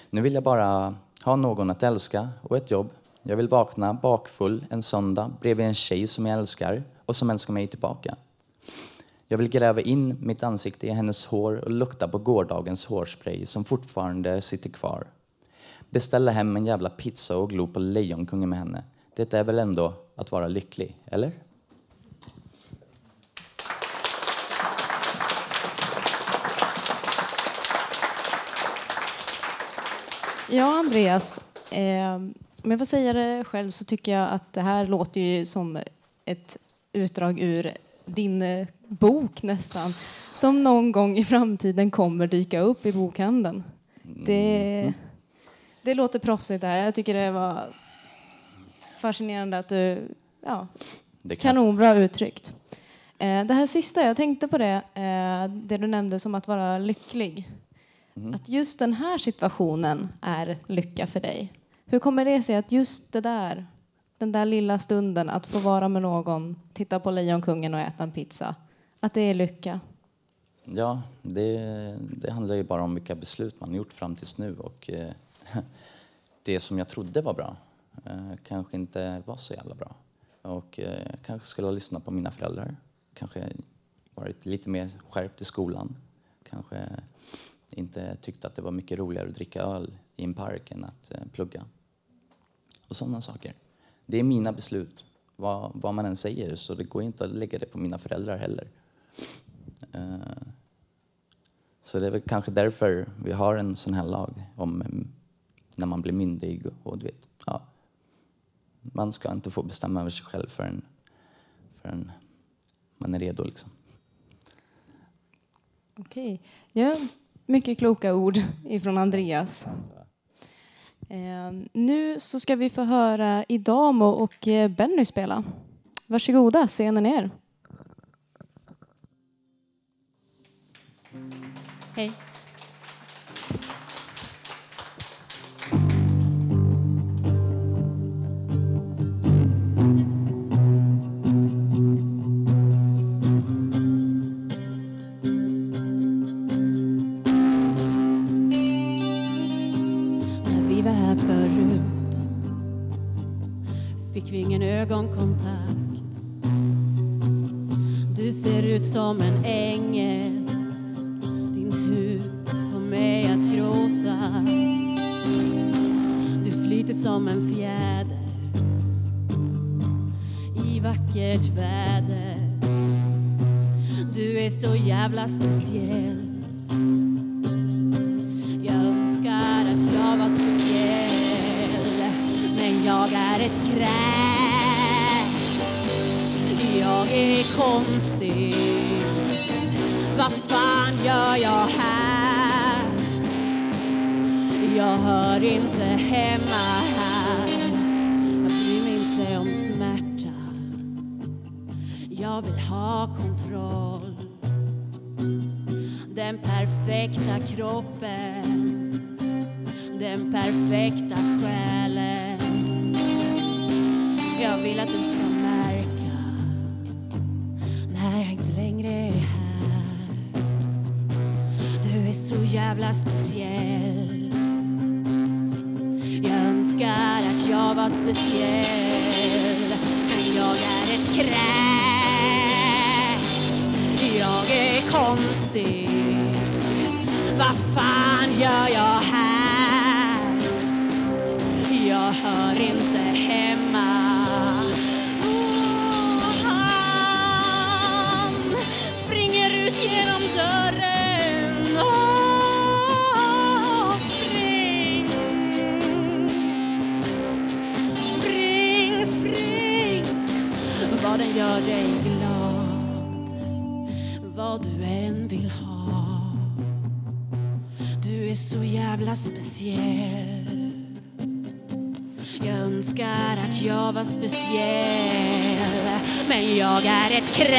Nu vill jag bara ha någon att älska och ett jobb. Jag vill vakna bakfull en söndag bredvid en tjej som jag älskar och som älskar mig tillbaka. Jag vill gräva in mitt ansikte i hennes hår och lukta på gårdagens hårspray som fortfarande sitter kvar. Beställa hem en jävla pizza och glo på Lejonkungen med henne. Det är väl ändå att vara lycklig, eller? Ja, Andreas. Eh, om jag får säga det själv så tycker jag att det här låter ju som ett utdrag ur din eh, bok nästan, som någon gång i framtiden kommer dyka upp i bokhandeln. Det, Mm. det låter proffsigt där. Jag tycker det var fascinerande att du, ja, Det kan- kanonbra uttryckt. Eh, det här sista, jag tänkte på det, eh, det du nämnde som att vara lycklig. Mm. Att just den här situationen är lycka för dig. Hur kommer det sig att just det där, den där lilla stunden att få vara med någon, titta på Lejonkungen och äta en pizza, att det är lycka? Ja, det, det handlar ju bara om vilka beslut man har gjort fram tills nu och eh, det som jag trodde var bra eh, kanske inte var så jävla bra. Och eh, kanske skulle ha lyssnat på mina föräldrar, kanske varit lite mer skärpt i skolan, kanske inte tyckte att det var mycket roligare att dricka öl i en park än att eh, plugga. Och sådana saker. Det är mina beslut, vad, vad man än säger, så det går inte att lägga det på mina föräldrar heller. Eh, så det är väl kanske därför vi har en sån här lag om mm, när man blir myndig och du vet, ja. Man ska inte få bestämma över sig själv förrän, förrän man är redo liksom. Okej. Ja, mycket kloka ord ifrån Andreas. Ehm, nu så ska vi få höra Idamo och eh, Benny spela. Varsågoda, scenen är er. Hej. Takt. Du ser ut som en ängel. Din hud får mig att gråta. Du flyter som en fjäder i vackert väder. Du är så jävla speciell. Är konstigt. Vad fan gör jag här? Jag hör inte hemma här. Jag bryr mig inte om smärta. Jag vill ha kontroll. Den perfekta kroppen. Den perfekta själen. Jag vill att du ska jävla speciell Jag önskar att jag var speciell Men jag är ett kräk jag är konstig Vad fan gör jag här? Jag hör inte vad du än vill ha. Du är så jävla speciell. Jag önskar att jag var speciell. Men jag är ett kräk.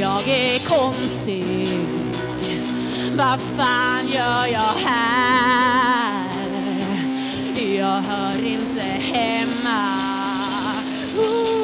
Jag är konstig. Vad fan gör jag här? Jag hör inte hemma. Ooh.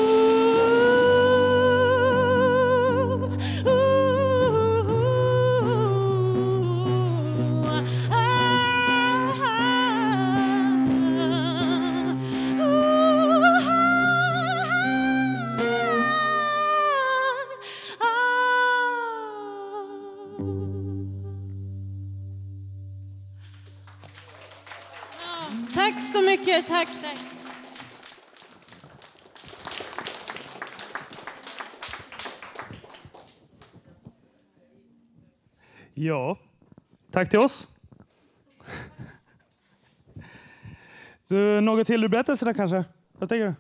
Ja, tack till oss. Så, något till ur berättelserna kanske? Vad tänker du?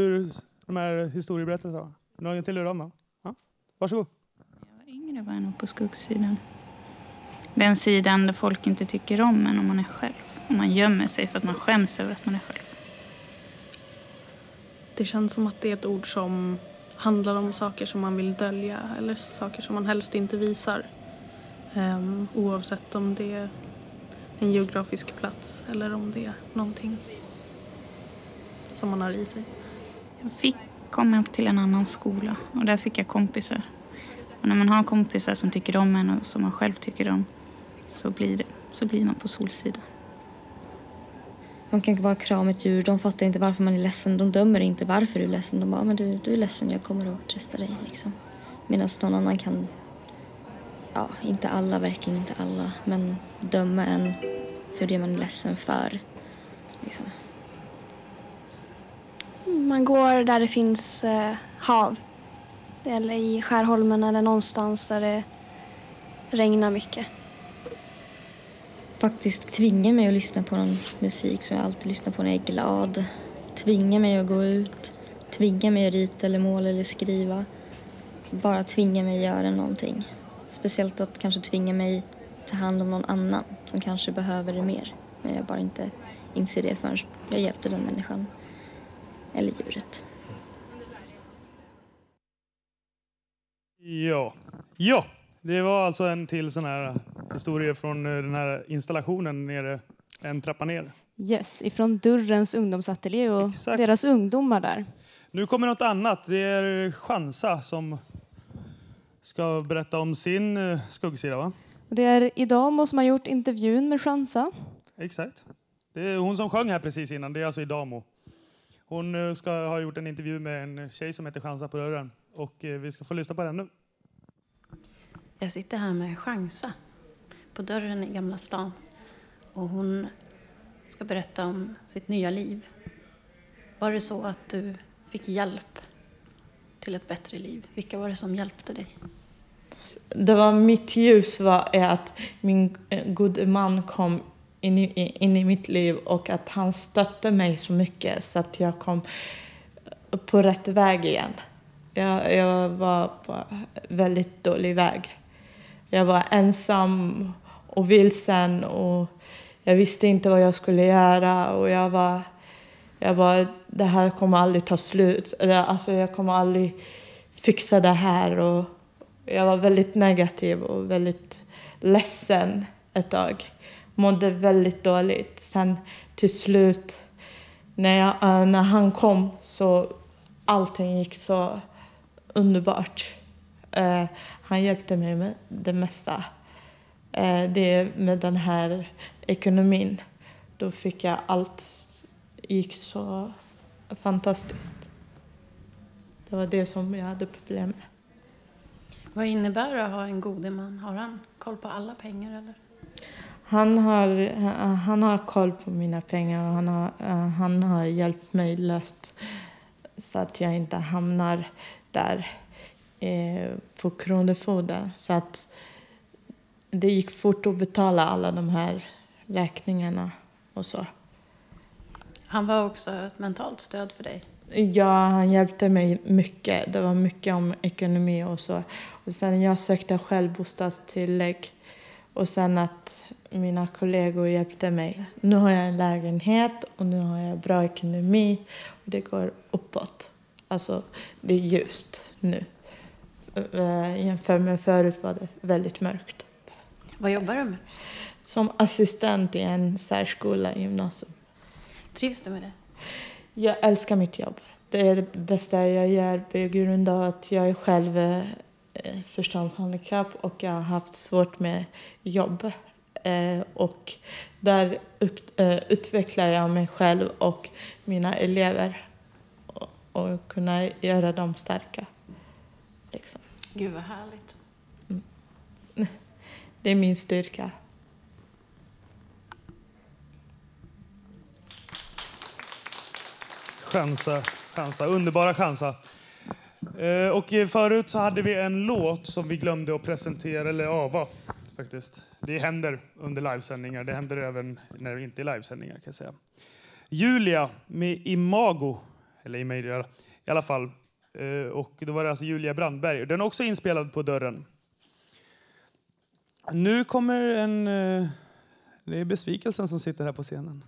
Ur de här historieberättelserna? Något till ur dem? då? Ja? Varsågod. Yngre var jag nog på skuggsidan. Den sidan där folk inte tycker om en om man är själv. Och man gömmer sig för att man skäms över att man är själv. Det känns som att det är ett ord som handlar om saker som man vill dölja eller saker som man helst inte visar. Um, oavsett om det är en geografisk plats eller om det är någonting som man har i sig. Jag fick komma till en annan skola och där fick jag kompisar. Och när man har kompisar som tycker om en och som man själv tycker om så blir, det, så blir man på solsidan. Man kan bara krama ett djur. De fattar inte varför man är ledsen. De dömer inte varför du är ledsen. De bara, men du, du är ledsen, jag kommer att trösta dig. Liksom. Medan någon annan kan, ja, inte alla, verkligen inte alla, men döma en för det man är ledsen för. Liksom. Man går där det finns eh, hav. Eller i Skärholmen eller någonstans där det regnar mycket. Faktiskt tvinga mig att lyssna på någon musik som jag alltid lyssnar på när jag är glad. Tvinga mig att gå ut. Tvinga mig att rita eller måla eller skriva. Bara tvinga mig att göra någonting. Speciellt att kanske tvinga mig ta hand om någon annan som kanske behöver det mer. Men jag bara inte inser det förrän jag hjälpte den människan. Eller djuret. Ja. ja, det var alltså en till sån här historia från eh, den här installationen nere en trappa ner. Yes, ifrån Dörrens ungdomsateljé och deras ungdomar där. Nu kommer något annat. Det är Chansa som ska berätta om sin eh, skuggsida, va? Det är Idamo som har gjort intervjun med Chansa. Exakt. Det är hon som sjöng här precis innan. Det är alltså Idamo. Hon eh, ska ha gjort en intervju med en tjej som heter Chansa på dörren. Och eh, vi ska få lyssna på den nu. Jag sitter här med Chansa på dörren i Gamla stan. Och hon ska berätta om sitt nya liv. Var det så att du fick hjälp till ett bättre liv? Vilka var det som hjälpte dig? Det var mitt ljus var att min eh, gode man kom in i, in i mitt liv och att han stötte mig så mycket så att jag kom eh, på rätt väg igen. Jag, jag var på väldigt dålig väg. Jag var ensam och vilsen och jag visste inte vad jag skulle göra och jag var, jag var det här kommer aldrig ta slut. Alltså jag kommer aldrig fixa det här och jag var väldigt negativ och väldigt ledsen ett tag. Mådde väldigt dåligt. Sen till slut när, jag, eh, när han kom så allting gick så underbart. Eh, han hjälpte mig med det mesta. Eh, det med den här ekonomin. Då fick jag allt gick så fantastiskt. Det var det som jag hade problem med. Vad innebär det att ha en gode man? Har han koll på alla pengar eller? Han har, han har koll på mina pengar och han har, han har hjälpt mig löst så att jag inte hamnar där eh, på Kronofogden. Så att det gick fort att betala alla de här räkningarna och så. Han var också ett mentalt stöd för dig. Ja, han hjälpte mig mycket. Det var mycket om ekonomi och så. Och sen jag sökte själv bostadstillägg. Och sen att mina kollegor hjälpte mig. Nu har jag en lägenhet och nu har jag bra ekonomi. Och det går uppåt. Alltså, det är ljust nu. Uh, jämfört med förut var det väldigt mörkt. Vad jobbar du med? Som assistent i en särskola i gymnasium. Trivs du med det? Jag älskar mitt jobb. Det är det bästa jag gör på grund av att jag är själv eh, förståndshandikapp och jag har haft svårt med jobb. Eh, och där ut, eh, utvecklar jag mig själv och mina elever och kunna göra dem starka. Liksom. Gud vad härligt. Det är min styrka. Chansa, chansa, underbara chansa. Eh, och eh, förut så hade vi en låt som vi glömde att presentera, eller ava faktiskt. Det händer under livesändningar, det händer även när det inte är livesändningar kan jag säga. Julia med Imago, eller Imago i alla fall. Eh, och då var det alltså Julia Brandberg. Den är också inspelad på dörren. Nu kommer en... eh, Det är besvikelsen som sitter här på scenen.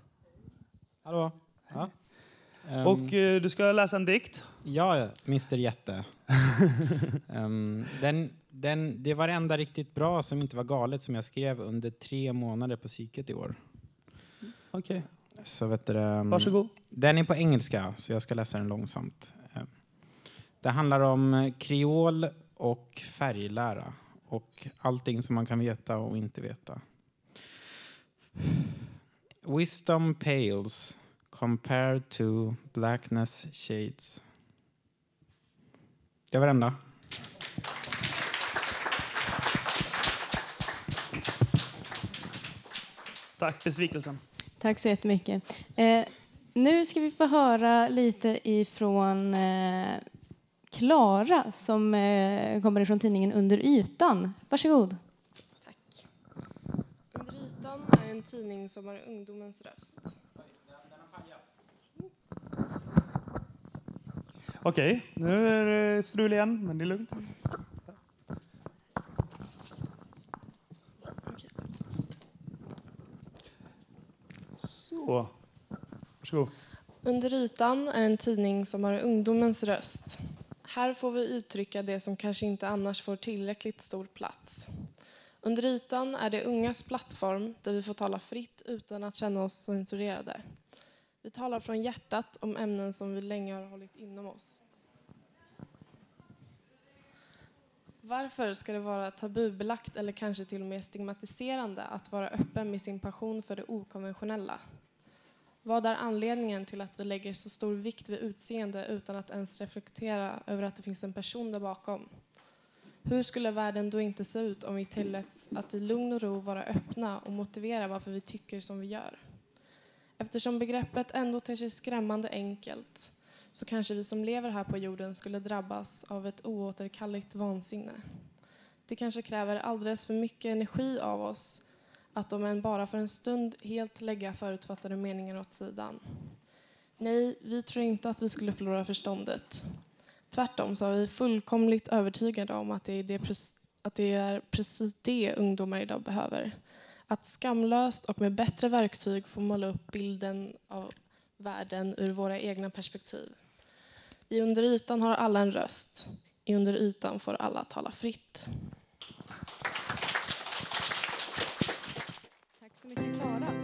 Hallå. Ja. Ehm, Och eh, du ska läsa en dikt. Ja, Mr Jätte. Ehm, den, den, det var det enda riktigt bra som inte var galet som jag skrev under tre månader på psyket i år. Okej. Så vet du, ehm, Varsågod. Den är på engelska, så jag ska läsa den långsamt. Det handlar om kreol och färglära och allting som man kan veta och inte veta. Wisdom pales compared to blackness shades. Det var det enda. Tack, besvikelsen. Tack så jättemycket. Eh, nu ska vi få höra lite ifrån eh, Klara som eh, kommer ifrån tidningen Under ytan. Varsågod. Under ytan är en tidning som har ungdomens röst. Okej, nu är det strul igen, men det är lugnt. Så. Varsågod. Under ytan är en tidning som har ungdomens röst. Här får vi uttrycka det som kanske inte annars får tillräckligt stor plats. Under ytan är det ungas plattform där vi får tala fritt utan att känna oss censurerade. Vi talar från hjärtat om ämnen som vi länge har hållit inom oss. Varför ska det vara tabubelagt eller kanske till och med stigmatiserande att vara öppen med sin passion för det okonventionella? Vad är anledningen till att vi lägger så stor vikt vid utseende utan att ens reflektera över att det finns en person där bakom? Hur skulle världen då inte se ut om vi tilläts att i lugn och ro vara öppna och motivera varför vi tycker som vi gör? Eftersom begreppet ändå ter sig skrämmande enkelt så kanske vi som lever här på jorden skulle drabbas av ett oåterkalleligt vansinne. Det kanske kräver alldeles för mycket energi av oss att om än bara för en stund helt lägga förutfattade meningar åt sidan. Nej, vi tror inte att vi skulle förlora förståndet. Tvärtom så är vi fullkomligt övertygade om att det är, det, att det är precis det ungdomar idag behöver. Att skamlöst och med bättre verktyg få måla upp bilden av världen ur våra egna perspektiv. I Under ytan har alla en röst. I Under ytan får alla tala fritt. Tack så mycket, Klara.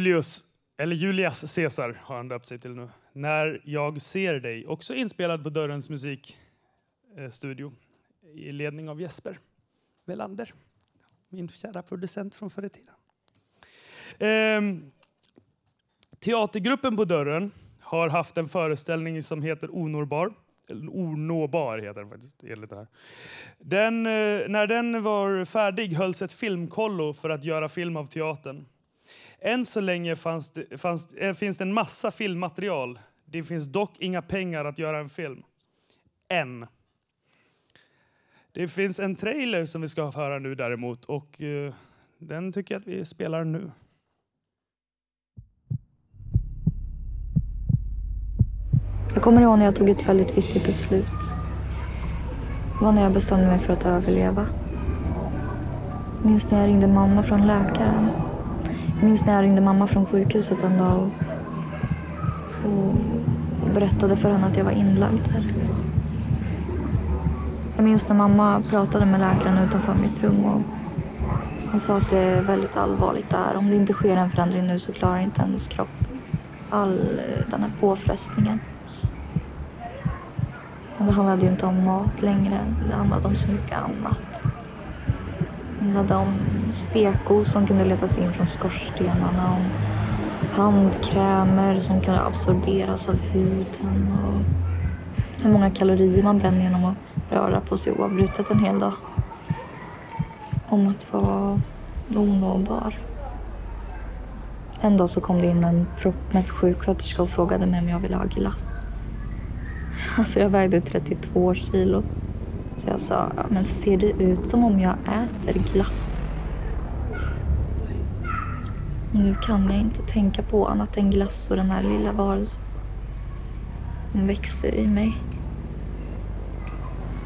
Julius, eller Julias Caesar har han döpt sig till nu. När jag ser dig, också inspelad på Dörrens musikstudio eh, i ledning av Jesper Velander, min kära producent från förr i tiden. Ehm, teatergruppen på Dörren har haft en föreställning som heter Onåbar. Onåbar heter den faktiskt, enligt det här. Den, eh, när den var färdig hölls ett filmkollo för att göra film av teatern. Än så länge fanns det, fanns, eh, finns det en massa filmmaterial. Det finns dock inga pengar att göra en film. Än. Det finns en trailer som vi ska höra nu däremot och uh, den tycker jag att vi spelar nu. Jag kommer ihåg när jag tog ett väldigt viktigt beslut. Det var när jag bestämde mig för att överleva. Minns när jag ringde mamma från läkaren. Jag minns när jag ringde mamma från sjukhuset en dag och, och berättade för henne att jag var inlagd där. Jag minns när mamma pratade med läkaren utanför mitt rum och han sa att det är väldigt allvarligt där. Om det inte sker en förändring nu så klarar inte hennes kropp all eh, den här påfrestningen. Men det handlade ju inte om mat längre. Det handlade om så mycket annat. Det handlade om stekos som kunde letas in från skorstenarna. Om handkrämer som kunde absorberas av huden. Och hur många kalorier man bränner genom att röra på sig oavbrutet en hel dag. Om att vara onåbar. En dag så kom det in en proppmätt sjuksköterska och frågade mig om jag ville ha glass. Alltså jag vägde 32 kilo. Så jag sa, men ser det ut som om jag äter glass? Nu kan jag inte tänka på annat än glass och den här lilla varelsen. Hon växer i mig.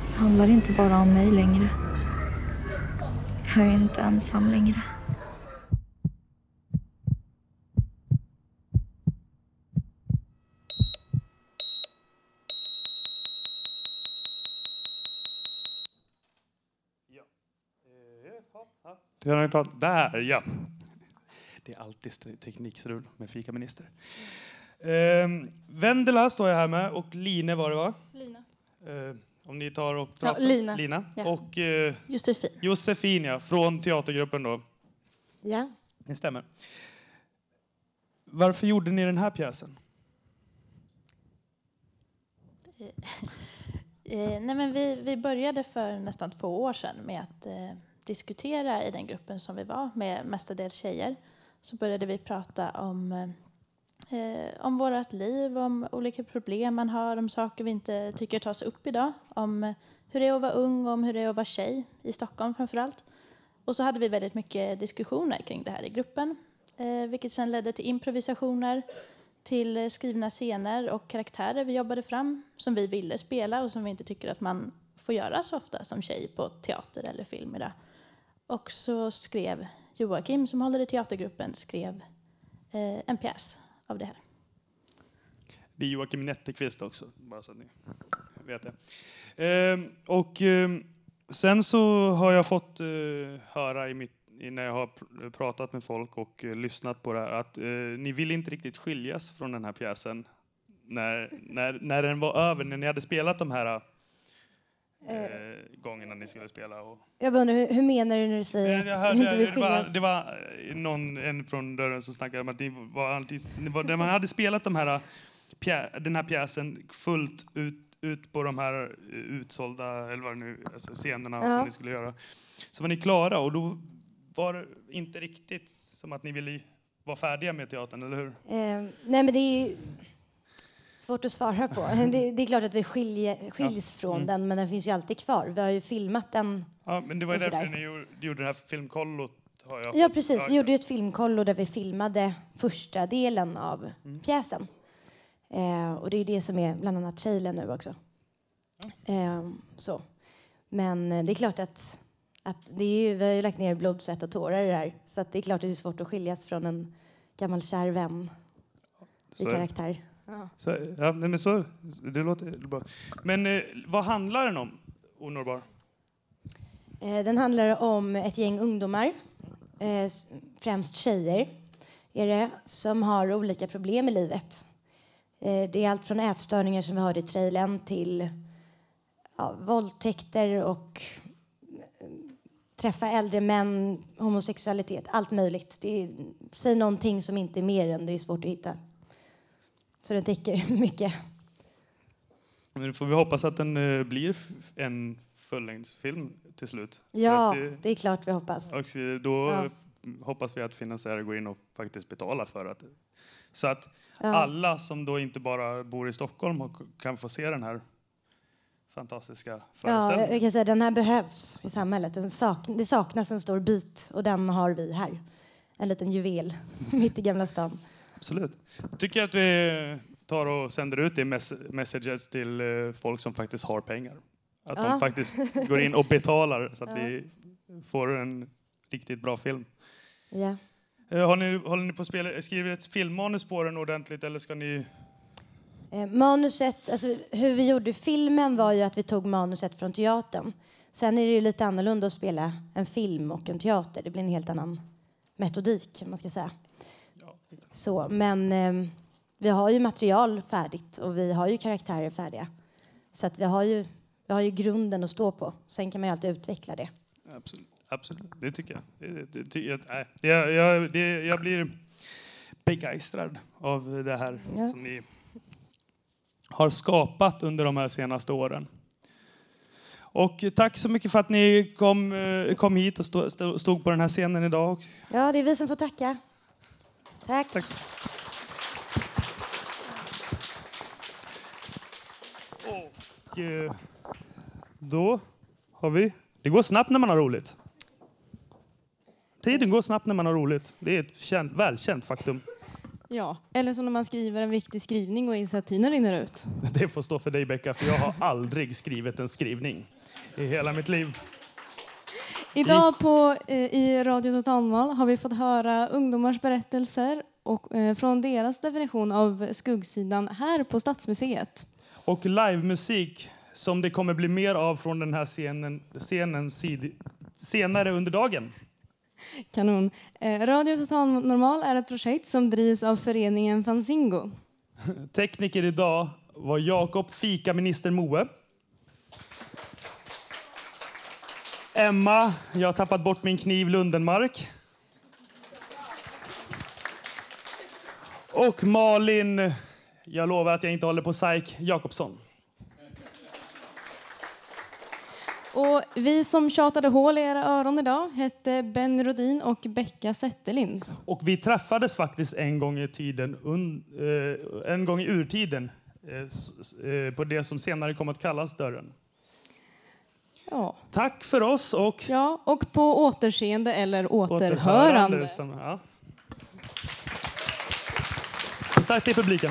Det handlar inte bara om mig längre. Jag är inte ensam längre. Den är klar. Där ja! Det är alltid st- teknikstrul med fikaminister. Ehm, Vendela står jag här med och Line var det va? Lina. Eh, om ni tar och Ja, pratar. Lina. Lina. Ja. Och eh, Josefin. Josefin ja, från teatergruppen då. Ja. Det stämmer. Varför gjorde ni den här pjäsen? Eh, nej men vi, vi började för nästan två år sedan med att eh, diskutera i den gruppen som vi var med mestadels tjejer. Så började vi prata om, eh, om vårt liv, om olika problem man har, om saker vi inte tycker tas upp idag. Om hur det är att vara ung och om hur det är att vara tjej, i Stockholm framför allt. Och så hade vi väldigt mycket diskussioner kring det här i gruppen. Eh, vilket sen ledde till improvisationer, till skrivna scener och karaktärer vi jobbade fram som vi ville spela och som vi inte tycker att man får göra så ofta som tjej på teater eller film idag. Och så skrev Joakim, som håller i teatergruppen, skrev eh, en pjäs av det här. Det är Joakim Netterqvist också, bara så att ni vet det. Eh, och eh, sen så har jag fått eh, höra i mitt, när jag har pr- pratat med folk och eh, lyssnat på det här att eh, ni vill inte riktigt skiljas från den här pjäsen när, när, när den var över, när ni hade spelat de här eh, gångerna ni skulle spela. Och, Jag undrar, hur, hur menar du när du säger jag hörde, inte vill det, var, det var eh, någon, en från dörren som snackade om att ni var alltid, ni var, när man hade spelat de här, pjä, den här pjäsen fullt ut, ut på de här eh, utsålda eller vad nu, alltså scenerna Ja. som ni skulle göra, så var ni klara och då var det inte riktigt som att ni ville vara färdiga med teatern, eller hur? Eh, nej, men det är ju svårt att svara på. Det, det är klart att vi skilje, skiljs från Mm. den, men den finns ju alltid kvar. Vi har ju filmat den. Ja, men det var ju därför ni gjorde, gjorde det här filmkollot. Har jag Ja, precis. Vi gjorde ett filmkollo där vi filmade första delen av Mm. pjäsen. Eh, och det är det som är bland annat trailern nu också. Eh, så. Men eh, det är klart att, att det är ju, vi har ju lagt ner blod, svett och tårar i det här. Så att det är klart att det är svårt att skiljas från en gammal kär vän i karaktär. Ja. Så, ja, men så, det låter bra. Men eh, vad handlar den om, Onårbar? Eh, Den handlar om ett gäng ungdomar, eh, främst tjejer, är det, som har olika problem i livet. Eh, Det är allt från ätstörningar som vi hörde i trailern till ja, våldtäkter och eh, träffa äldre män, homosexualitet, allt möjligt. Det är, säg någonting som inte är mer än det är svårt att hitta. Så den täcker mycket. Men får vi hoppas att den eh, blir en fullängdsfilm till slut. Ja, det- det är klart vi hoppas. Och då Ja. hoppas vi att finansiärer går in och faktiskt betalar för att så att Ja. alla som då inte bara bor i Stockholm och kan få se den här fantastiska Ja, föreställningen. jag kan säga den här behövs i samhället. Den sak, det saknas en stor bit och den har vi här. En liten juvel mitt i Gamla stan. Absolut. Tycker jag att vi tar och sänder ut det mess- messages till eh, folk som faktiskt har pengar. Att Ja. de faktiskt går in och betalar så att Ja. vi får en riktigt bra film. Ja. Eh, Har ni, håller ni på att spela, skriver ett filmmanus på den ordentligt eller ska ni... Eh, manuset, alltså hur vi gjorde filmen var ju att vi tog manuset från teatern. Sen är det ju lite annorlunda att spela en film och en teater. Det blir en helt annan metodik, man ska säga. Så, men eh, vi har ju material färdigt och vi har ju karaktärer färdiga. Så att vi har ju, vi har ju grunden att stå på. Sen kan man ju alltid utveckla det. Absolut, absolut. det tycker jag. Det, det, det, jag- jag, det, jag blir begeistrad av det här Ja. som ni har skapat under de här senaste åren. Och tack så mycket för att ni kom, eh, kom hit och stod på den här scenen idag. Ja, det är vi som får tacka. Tack. Och eh, då har vi... Det går snabbt när man har roligt. Tiden går snabbt när man har roligt. Det är ett känt, välkänt faktum. Ja, eller som när man skriver en viktig skrivning och inser att tiden rinner ut. Det får stå för dig, Becka, för jag har aldrig skrivit en skrivning i hela mitt liv. Idag på, eh, i Radio Totalmal har vi fått höra ungdomars berättelser och, eh, från deras definition av skuggsidan här på Stadsmuseet. Och livemusik, som det kommer bli mer av från den här scenen, scenen sid, senare under dagen. Kanon. Eh, Radio Total Normal är ett projekt som drivs av föreningen Fanzingo. Tekniker idag var Jakob Fika-minister Moe. Emma, jag har tappat bort min kniv Lundenmark. Och Malin, jag lovar att jag inte håller på psyk, Jakobsson. Och vi som tjatade hål i era öron idag hette Ben Rodin och Becka Zetterlind. Och vi träffades faktiskt en gång i tiden, un, eh, en gång i urtiden, eh, s- eh, på det som senare kom att kallas dörren. Ja. Tack för oss och... Ja, och på återseende eller återhörande. stämmer, Ja. Tack till publiken.